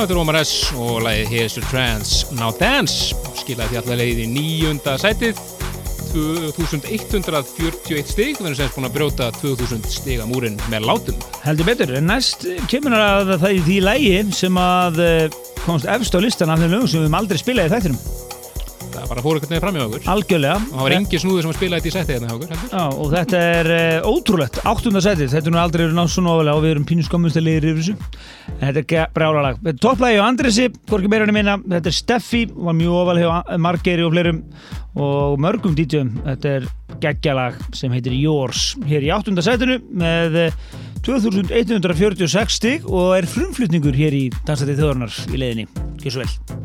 Er Omar S og lagið Here's Your Trance Now Dance skilaði því allar leiðið í nýjunda sætið 2141 stig við erum semst búin að brjóta 2000 stiga múrin með látum Heldur betur, en næst kemur að það í því lægi sem að eh, komst efst á listan af þeim lögum sem við höfum aldrei spilað í þættinum. það bara fór eitthvað nefnir fram í okkur og Algjörlega. það var engi snúður sem að spila þetta í sætið hérna okkur. Já, og þetta er uh, ótrúlegt, áttunda setið, þetta er nú aldrei nátt svo nógulega og við erum pínu skömmustilegir yfir þessu. Þetta er ge- brjálalag. Topplægi á Andresi, hvorki meira en minna, þetta er Steffi, var mjög ofal hjá Margeiri og fleirum og mörgum DJ-um. Þetta er geggjalag sem heitir Yours, hér í áttunda setinu með eh, 2146 stig og er frumflutningur hér í Dansætið þjóðarnar í leiðinni. Gjör svo vel.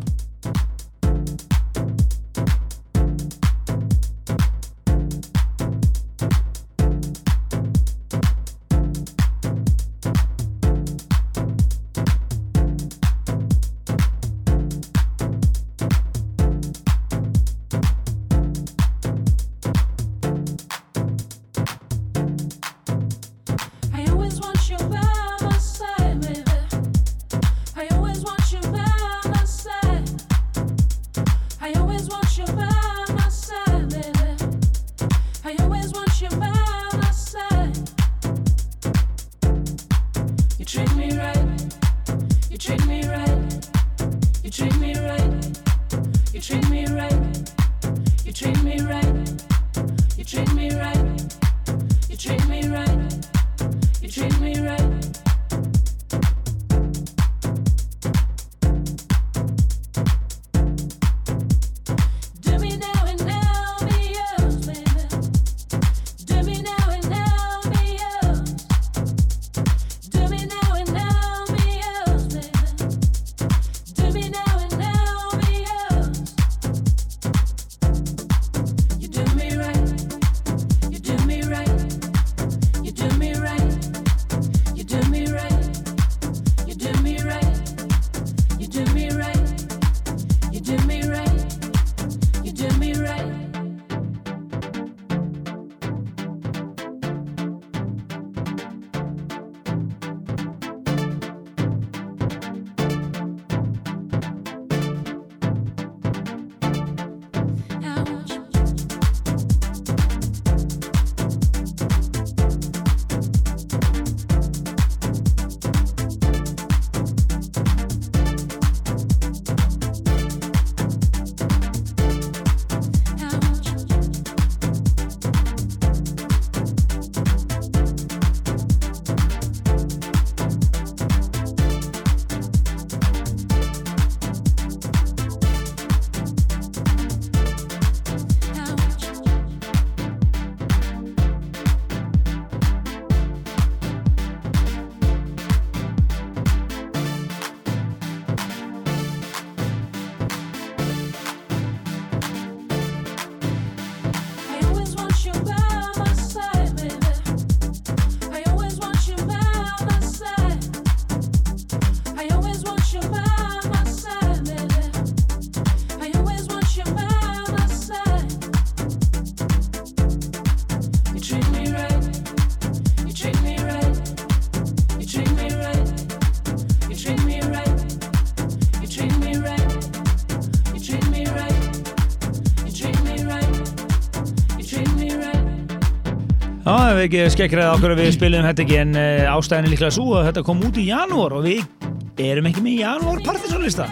Við ekki skekkræði okkur að við spilum þetta ekki en uh, ástæðin er líklega svo að þetta kom út í janúar og við erum ekki með janúar partysónlista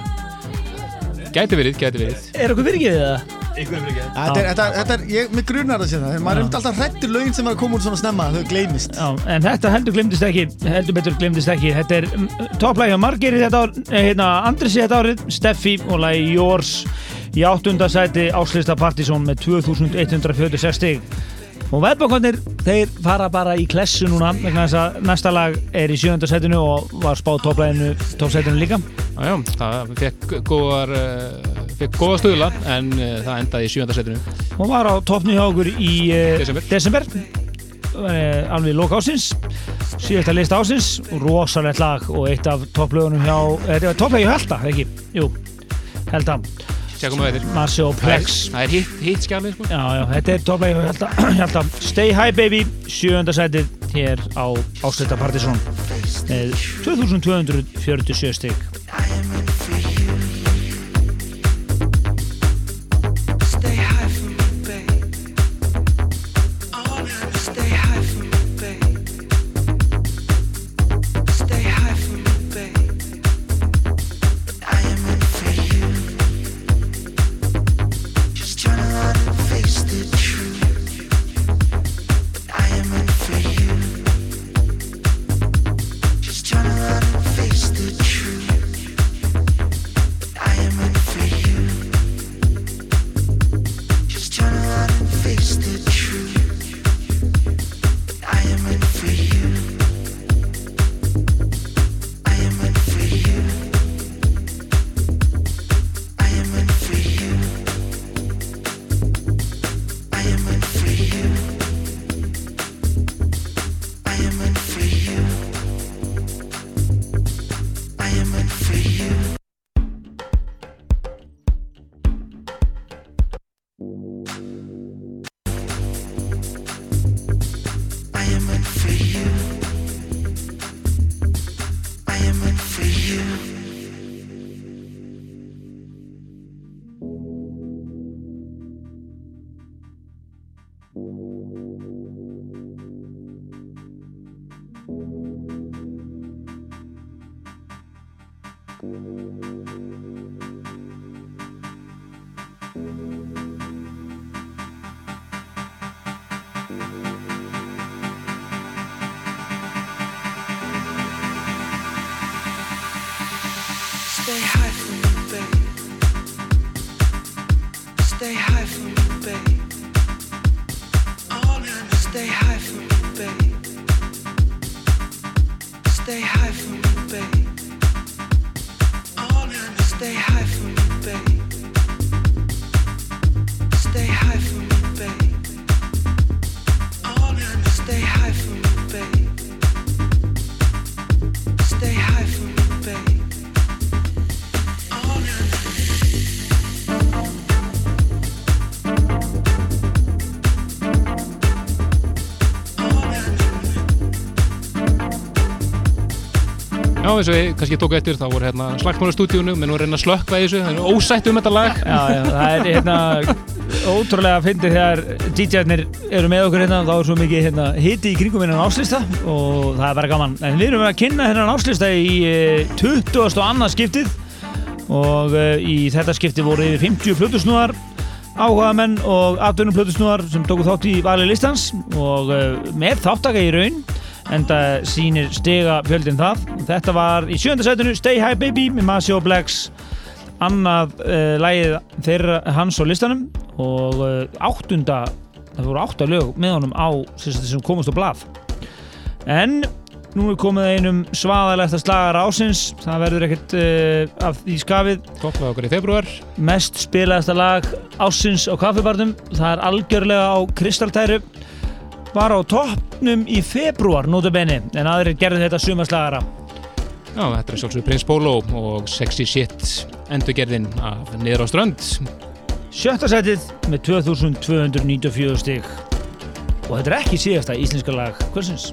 Gæti verið, gæti verið Er okkur virkið það? Þetta er, þetta, þetta er, ég, mig grunar það sér það Maður er alltaf hrættur lögin sem er að koma út svona snemma Þau gleymist Já, en þetta heldur glemdist ekki, heldur betur glemdist ekki. Þetta er topplægi á margir í þetta ár, eh, hérna, Andresi þetta árið, Steffi og lagi Yours í áttunda sæti áslista Partizón með 2146 stig. Og veðbókarnir, þeir fara bara í klessu núna, vegna þess að næsta lag er í sjönda sætinu og var spáð toppsætinu líka. Já, já, það fekk góðar uh, fekk góða stuðla en uh, það endaði í sjönda setinu og var á toppni hjá okkur í uh, Desember. desember alveg lók ásins síðasta list ásins rosalegt lag og eitt af topplögunum hjá þetta var topplögi hjá Helda, ekki? Jú, Helda, tjekkum við þetta Marcio Plex. það er hitt, hitt skjami sko. já, já, þetta er tóplega ég held að Stay High Baby, sjööndasætið hér á Ásleta Partisón með 2247 stygg eins og við kannski tóku eftir þá voru hérna slagsmálastúdíunum menn voru að slökka í þessu það er ósætt um þetta lag Já, já, það er hérna ótrúlega að fyndi þegar DJ-arnir eru með okkur hérna þá er svo mikið hérna, hiti í kringum hennan áslista og það er bara gaman en við erum að kynna hennan áslista í eh, 20. og annað skiptið og uh, í þetta skipti voru yfir 50 plötusnúðar áhugamenn og atvinnum plötusnúðar sem tóku þátt í vali listans og uh, með þáttaka í raun en það sýnir stiga fjöldin það. Þetta var í sjönda sætinu Stay High Baby með Massi og Blacks. Annað uh, lægið þeirra hans á listanum og uh, áttunda það voru átta lög með honum á sem komast á blað. En nú er komið einum svaðalegt að slagar ásins það verður ekkert uh, af því skafið. Toppað okkur í februar mest spilaðasta lag ásins á kaffibarnum. Það er algjörlega á kristaltæru var á toppnum í februar notabenni en aðrir gerði þetta sumarslagara Já, þetta er sjálfsögur Prins Pólo og Sexy Shit endurgerðin af Niður á strönd. Sjötta setið með 2294 stig. Og þetta er ekki síðasta íslenska lag hversins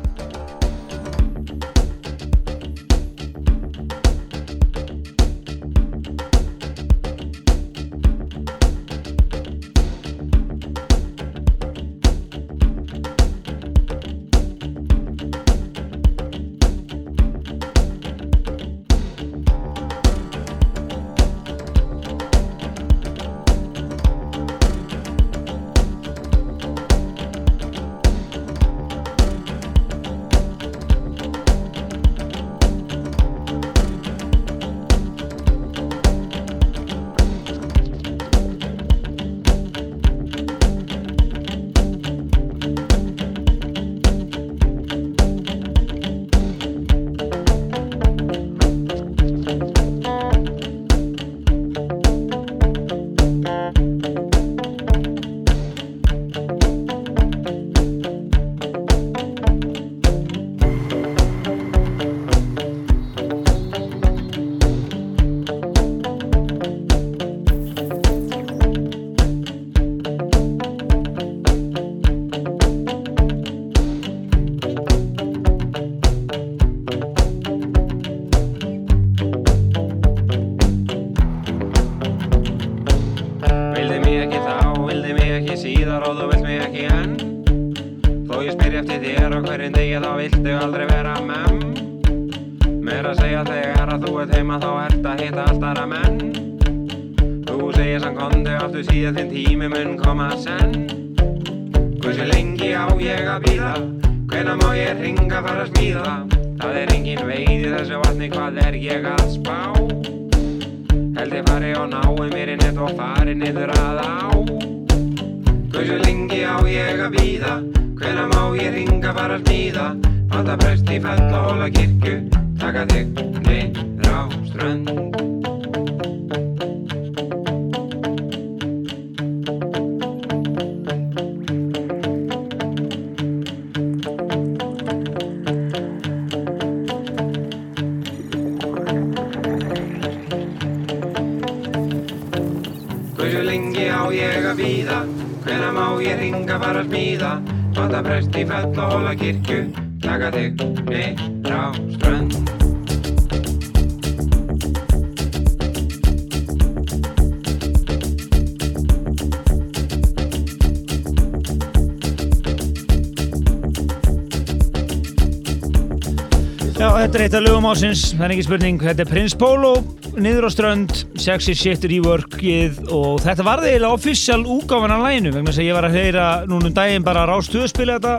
það er ekki spurning. Þetta er Prins Pólo, niður á strönd, sexy shit reworkið og þetta var eiginlega official úgáfan af læginu vegna að ég var að heyra núna um daginn bara Rástöðu spila þetta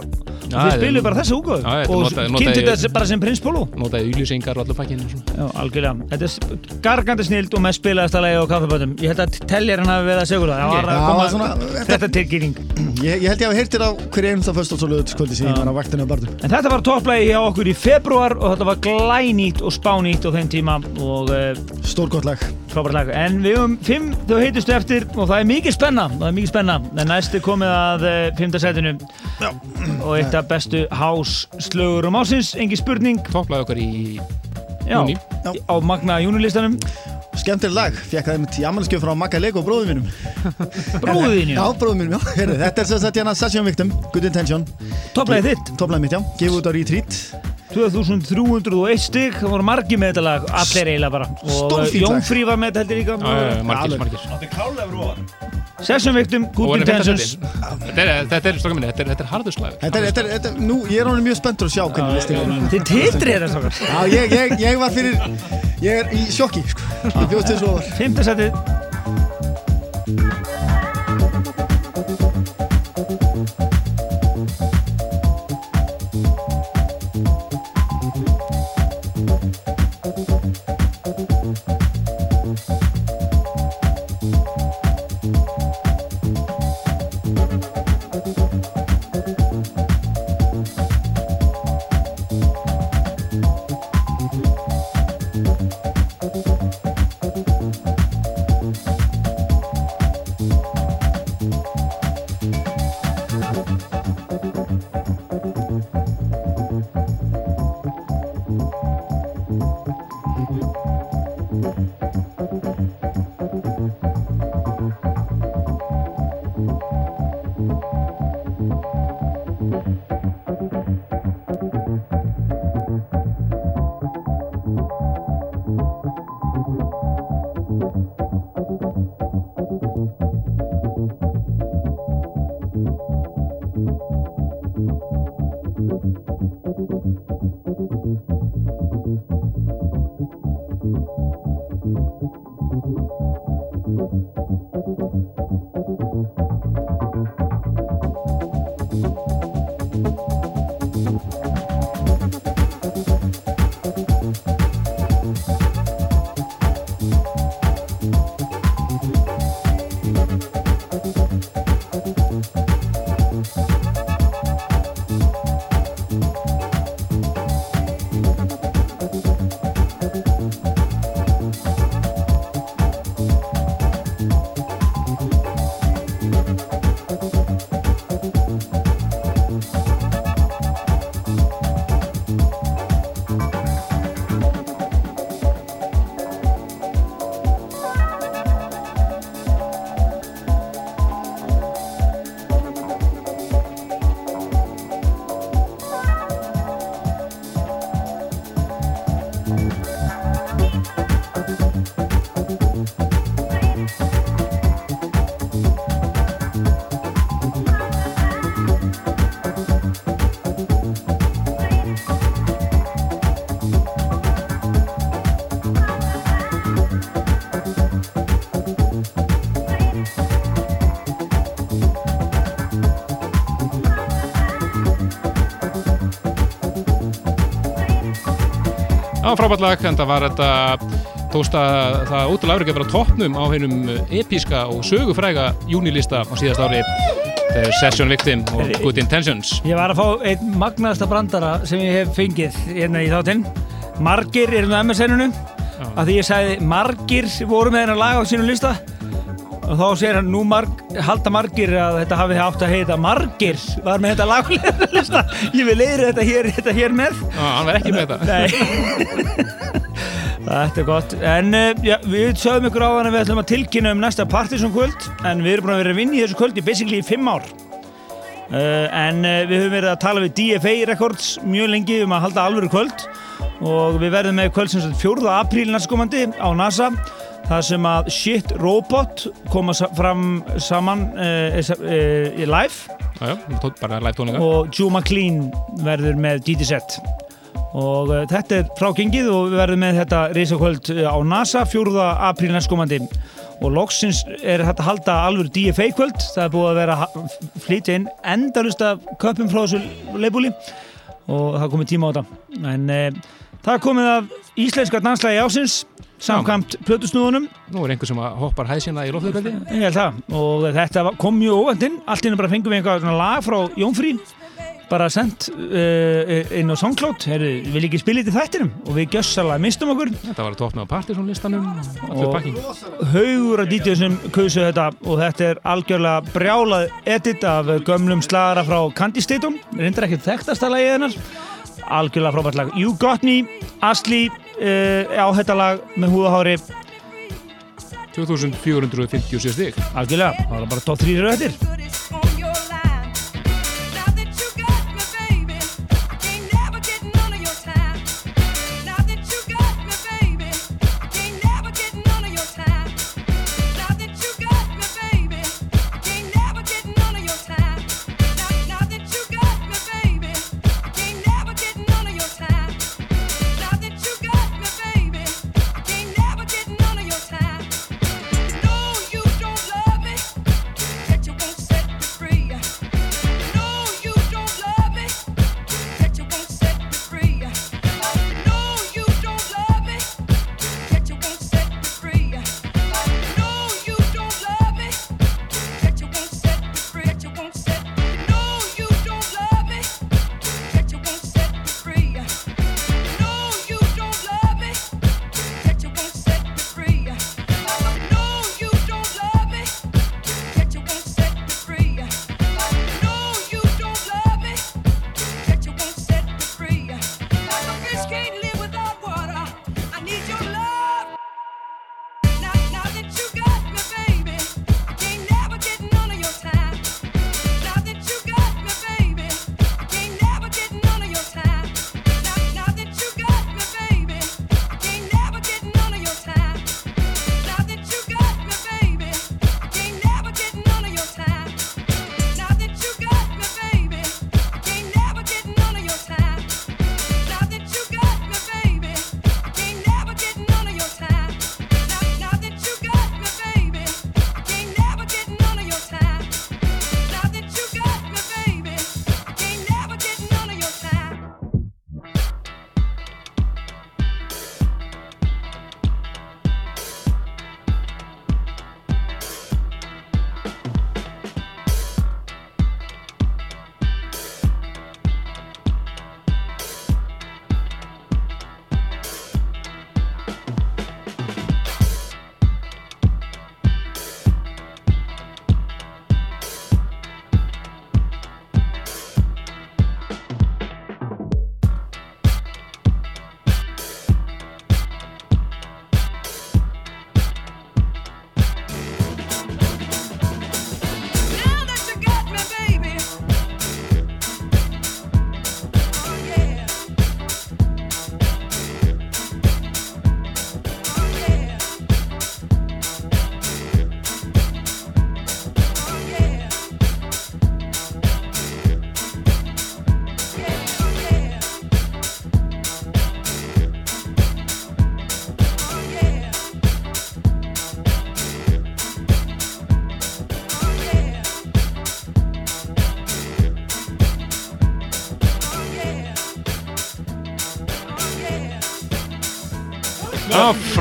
og þið spiluðu bara þessa þetta og kynntu þetta bara sem Prins Pólo. Notaði auglýsingar og allir pakkinu. Já, algjörlega. Þetta er gargandi snild og með spilaðasta lægi á kaffebötum. Ég held að hafi verið að segja það. Það var Já, að koma svona- þetta tilkynning. Ég, ég held ég hafi heyrtir á hverju og lögutskvöldi sem ég var á vaktinu á barðum. En þetta var topplægi hjá okkur í februar og þetta var glænýtt og spánýtt á þeim tíma og uh, Stórgott lag. frábært lag. En við höfum fimm þau heitustu eftir og það er mikið spenna, það er mikið spenna. En næst er komið að uh, fimmta setinu og eitt af bestu hás-slögur um ásins, engi spurning. Topplaði okkar í Já. á Magna júnilistanum. Skemmtileg lag. Fekk það einmitt í ammælskjöf frá Magga Lego bróðum mínum. Bróðinu, Já, bróðum mínum, já. Heyrðu, þetta er sem sagt hérna Session Victim, Good Intention. topplægi þitt. Topplæð mitt, já. Gefið út á Retreat. 2301 stig, það voru margir með þetta lag, allir eiginlega bara. Og. Jónfrí var með þetta heldur líka. Já, já, já, margir, margir. Þetta er klálega rúan. Session Victim, Good Intentions. Þetta er, þetta er, minni, þetta er, þetta er harður slag. Þetta er, þetta er, þetta er, nú, ég er honum mjög spenntur að sjá hvernig listi er. Þið titri þetta stokkar. Já, ég, ég, ég var fyrir, ég er í sjokki, sko. Ég bjóðst til svo var. Fymta setið. Það var frábært lag, en það var þetta tókst að það ótrúlega afrið að vera toppnum á hennum episka og sögufræga júnilista á síðast ári þegar Session Victim og Good Intentions Ég var að fá einn magnaðasta brandara sem ég hef fengið hérna í þáttinn. Margir er með MSN-unu að því ég sagði margir voru með hennar lag á sínum lista og þá segir hann nú marg, halda margir að þetta hafi átt að heita margir var með þetta lag á sínum lista. Ég vil leiðra þetta hér, þetta hér með. Já, hann var ekki með þetta. Þetta er gott, en uh, já, við sögum ykkur á hann að við ætlum að tilkynna um næsta Partisan kvöld en við erum búin að vera að vinna í þessu kvöldi basically í fimm ár. Uh, en uh, við höfum verið að tala við DFA Records mjög lengi um að halda alvöru kvöld og við verðum með kvöld sem sagt 4. apríl næstkomandi á NASA það sem að Shit Robot koma fram saman uh, uh, í live. Já, já, tók bara live tónleika. Og Joe McLean verður með DJ set og uh, þetta er frágengið og við verðum með þetta reysakvöld á NASA 4. apríl næstkomandi. Og loksins er þetta að halda alveg DFA kvöld, það er búið að vera að flytja inn endalust af köpum frá þessu leifbúli og það er komið tíma á þetta. En uh, það er komið af íslenska danslægi ásins samkvæmt plötusnúðunum. Nú er einhver sem að hoppar hæðsina í lofðurbeldi Ég held það. Og þetta kom mjög óvæntinn allt inn bara fengum við einhvað svona lag frá Jónfrí bara sendt uh, inn á SoundCloud. Heru, vil ekki spila þetta í þættinum og við gjössalega mistum okkur. Þetta var að toppna á Partisan listanum Allur og haugur að DJ sem kausu þetta og þetta er algjörlega brjálað edit af gömlum slagara frá Candy Statum reyndar ekki þekktasta lagið hennar. Algjörlega frábært lag. You Got Me, Asli uh, á þetta lag með húðahári 2457 stig. Algjörlega, það var bara top 3 rauðir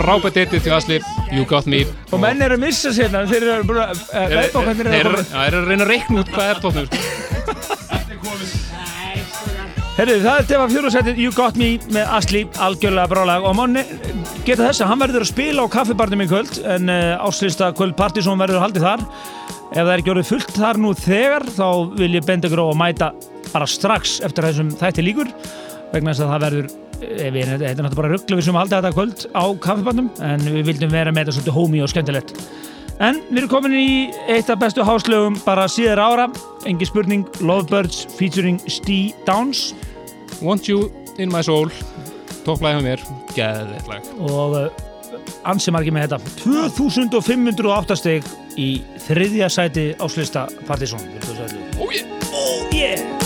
frábært edit til Asli, You Got Me. Og menn eru að missa sérna, þeir eru bara að eru að eru að reyna að reikna út hvað er tóknum sko. Herru, það tefa fjórasætið You Got Me með Asli, algjörlega brálag og manni geta þess að hann verður að spila á kaffibarnum í kvöld en uh, áslýsta kvöld Partizón verður haldið þar. Ef það er ekki orðið fullt þar nú þegar þá vil ég benda ykkur á að mæta bara strax eftir þessum þætti líkur vegna þess að það verður við, þetta er náttúrulega bara rugglu við sem haldið þetta kvöld á kaffibarnum en við vildum vera með þetta svolítið homey og skemmtilegt. En við erum komin í eitt af bestu háslögum bara síðar ára, engi spurning, Lovebirds featuring Stee Downs. Want You In My Soul. Topplæði með mér, geðið lag. Og uh, ansi margir með þetta. 2508 steg í þriðja sæti áslista Partizón Oh yeah! Oh yeah!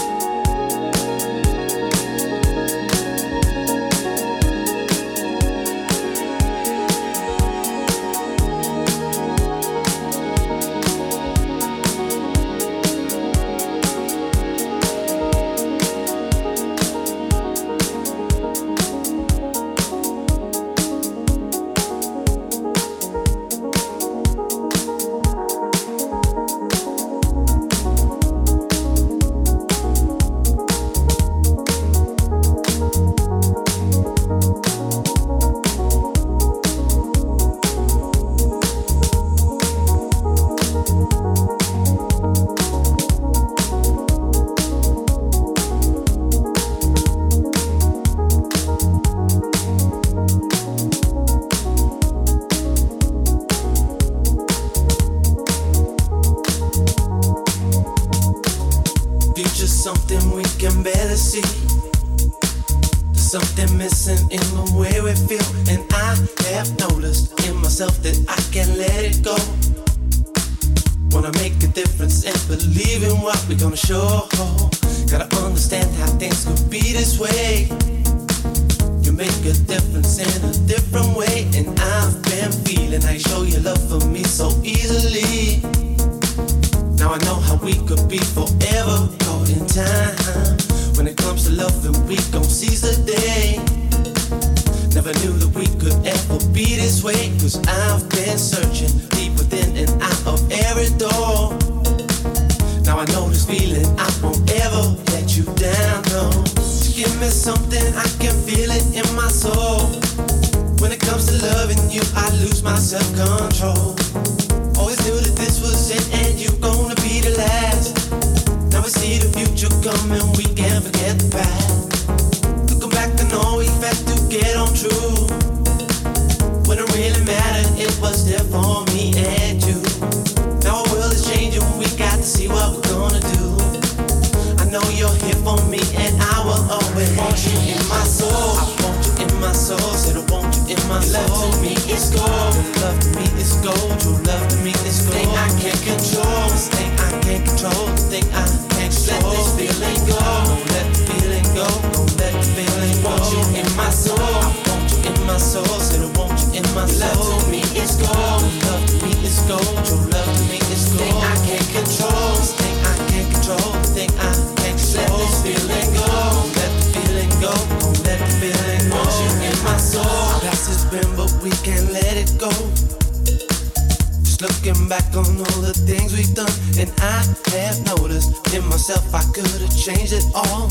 Changed it all.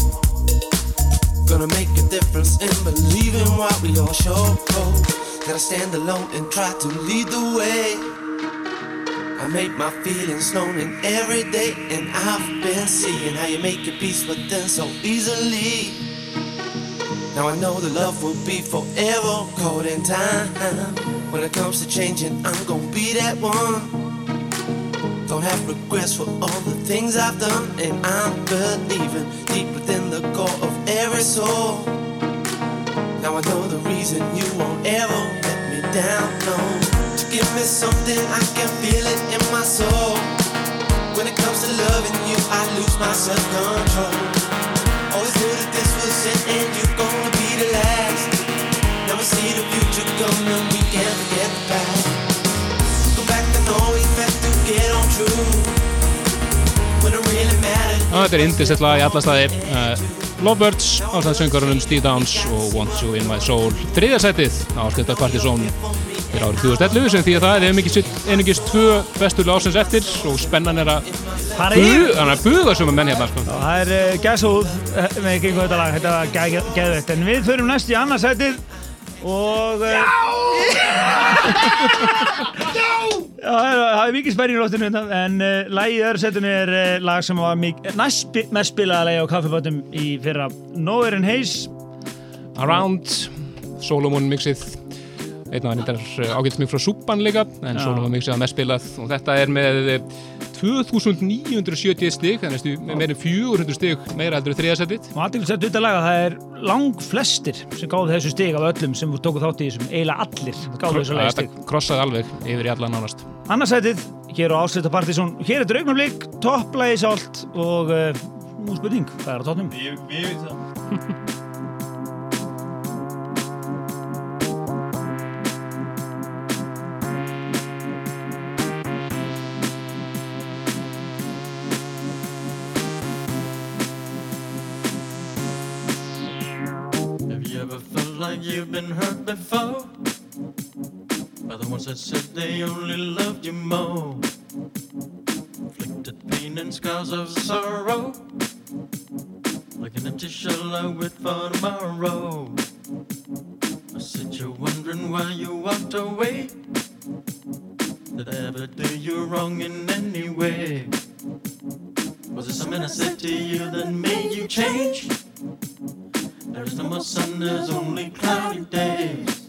Gonna make a difference in believing what we all show. Gotta stand alone and try to lead the way. I make my feelings known in every day, and I've been seeing how you make your peace with them so easily. Now I know the love will be forever caught in time. When it comes to changing, I'm gonna be that one. Don't have regrets for all the things I've done, and I'm believing deep within the core of every soul. Now I know the reason you won't ever let me down, no. To give me something, I can feel it in my soul. When it comes to loving you, I lose my self-control. Always knew that this was it and you're gonna be the last. Now we see the future coming, we can't forget the past. Go back to know þetta er indislegt lag í alla staði. Uh, Lovebirds, ástæðan söngarunum Steve Downs og Want You In My Soul. Þriðarsætið á Stiltar Partizón fyrir árið 2011 sem því að það er einungis, einungis tvö bestu lásins eftir. Og spennan er að yfir. þannig að buga sem að menn hérna sko. Það er uh, gæsahúð eh, með ekki einhver þetta lag, þetta var gæ- geðveikt. En við förum næst í annarsætið og... Uh, Já! það er, það er mikið spenning í loftinu hérna, en uh, lagið í öðru setinu er uh, lag sem var næst mest spilaða lagi á kaffibötum í fyrra. Nowhere in Haze. Around, Solomon mixið. Einn af hann er ágætt mjög frá Súpan líka en Já. Solomon mixið að mest spilað. Og þetta er með eh, 2970 stig þannig að en 400 stig meira heldur en þriðasettið og aðeins að þetta laga það er lang flestir sem gáðu þessu stig af öllum sem tóku þátt í þessum, eiginlega allir gáðu þessu lagi stig Þetta krossaði alveg yfir í alla nánast Annarsætið, hér á Áslita Partizón hér er draugnumlik, topplægi sált og uh, nú spurning, hvað er á toppnum? Við veitum það. you've been hurt before? By the ones that said they only loved you more. Inflicted pain and scars of sorrow. Like an empty shell I wait for tomorrow. I said you're wondering why you walked away. Did I ever do you wrong in any way? Was it something I said to you that made you change? There is no more sun, there's only cloudy days.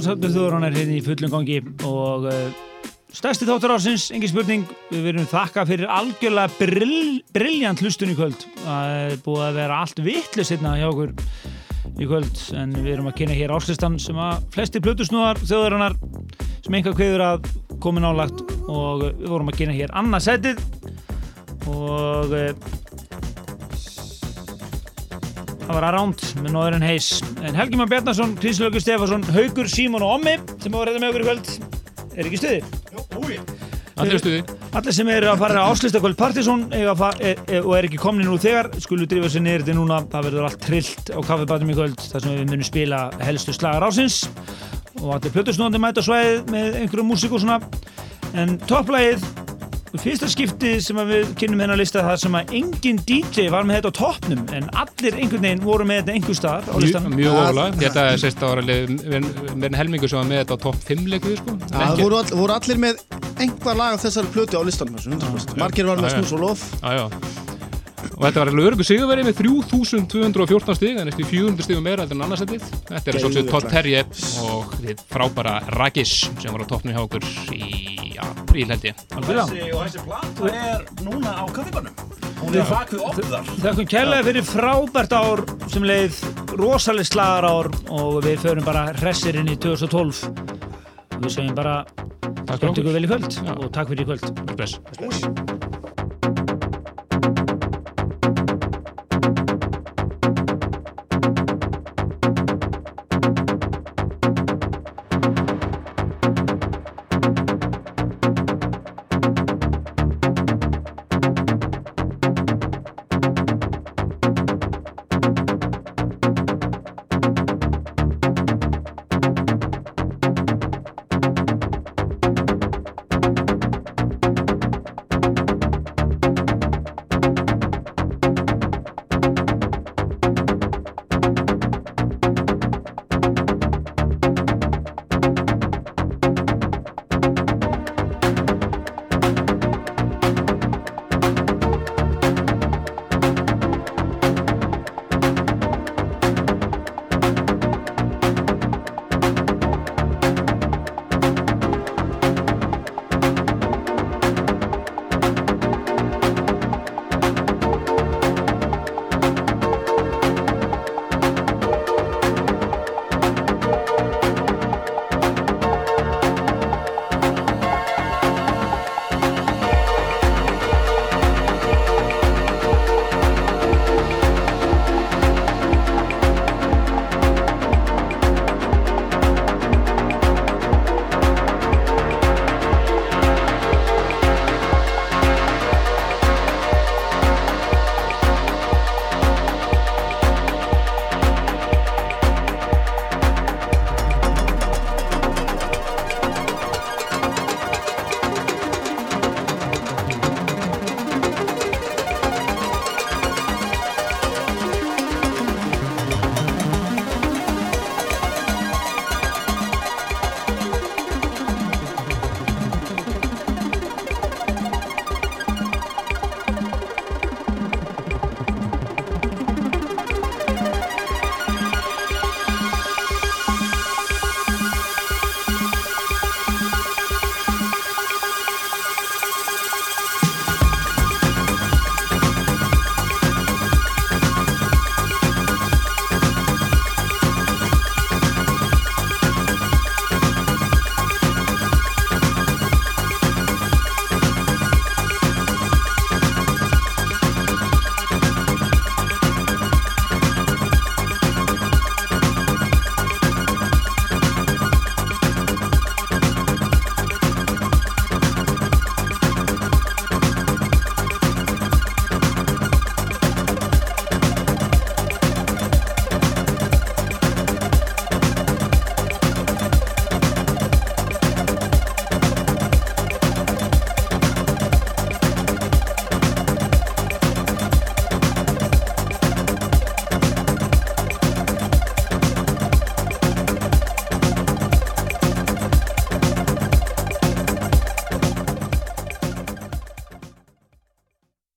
Dansáttur þjóðurinn er hérna í fullum gangi og uh, stærsti þáttur ásins, engin spurning. Við verum þakka fyrir algjörlega brill, brilljant hlustun í kvöld. Það er búið að vera allt vittlust hérna hjá okkur í kvöld en við erum að kynna hér áslistan sem að flesti plötusnúðar þjóðurinnar minka kveður að komin álagt og við vorum að kynna hér annað setið og eh, það var Around með Northern Haze. En Helgi Már Bjarnason, Kristlaugur Stefansson Haugur, Símon og Ommi sem var hérna með okkur í kvöld er ekki stuði? Allir í stuði. Allir sem eru að fara á áslistakvöld að fa- e, e, og er ekki komni nú þegar skulu drífa sér niður þetta núna. Það verður allt trillt á kaffibatum í kvöld þar sem við munum spila helstu slagar ásins og allir plötusnóðandi mæta á svæðið með einhverjum músík og svona. En topplægið fyrsta skipti sem við kynnum hennar lista það sem að engin DJ var með þetta á toppnum en allir einhvern veginn voru með þetta einhver staðar á Mjög, listanum mjög ofalega. Þetta er sérst ára með en helmingur sem var með þetta á topp 5 leikuði sko. Það voru, all, voru allir með einhver lag af þessari plötu á listanum þessu, 100%. Margir var með snús og lof Já, já. Og þetta var alveg örgu sigurverið með 3214 stig, en eftir 400 stigum meira en annarsættið. Þetta er svolítið Todd. Terje og þið frábæra Ragis sem var á toppnum hjá okkur í apríl held ég. Þessi og þessi plata er núna á kaffibarnum. Hún er bak við opðar. Þakkum kærlega fyrir frábært ár sem leið rosalega slagar ár og við förum bara hressir inn í 2012 og við segjum bara Takk fyrir skemmt ykkur okkur. vel í kvöld og takk fyrir í kvöld Bless.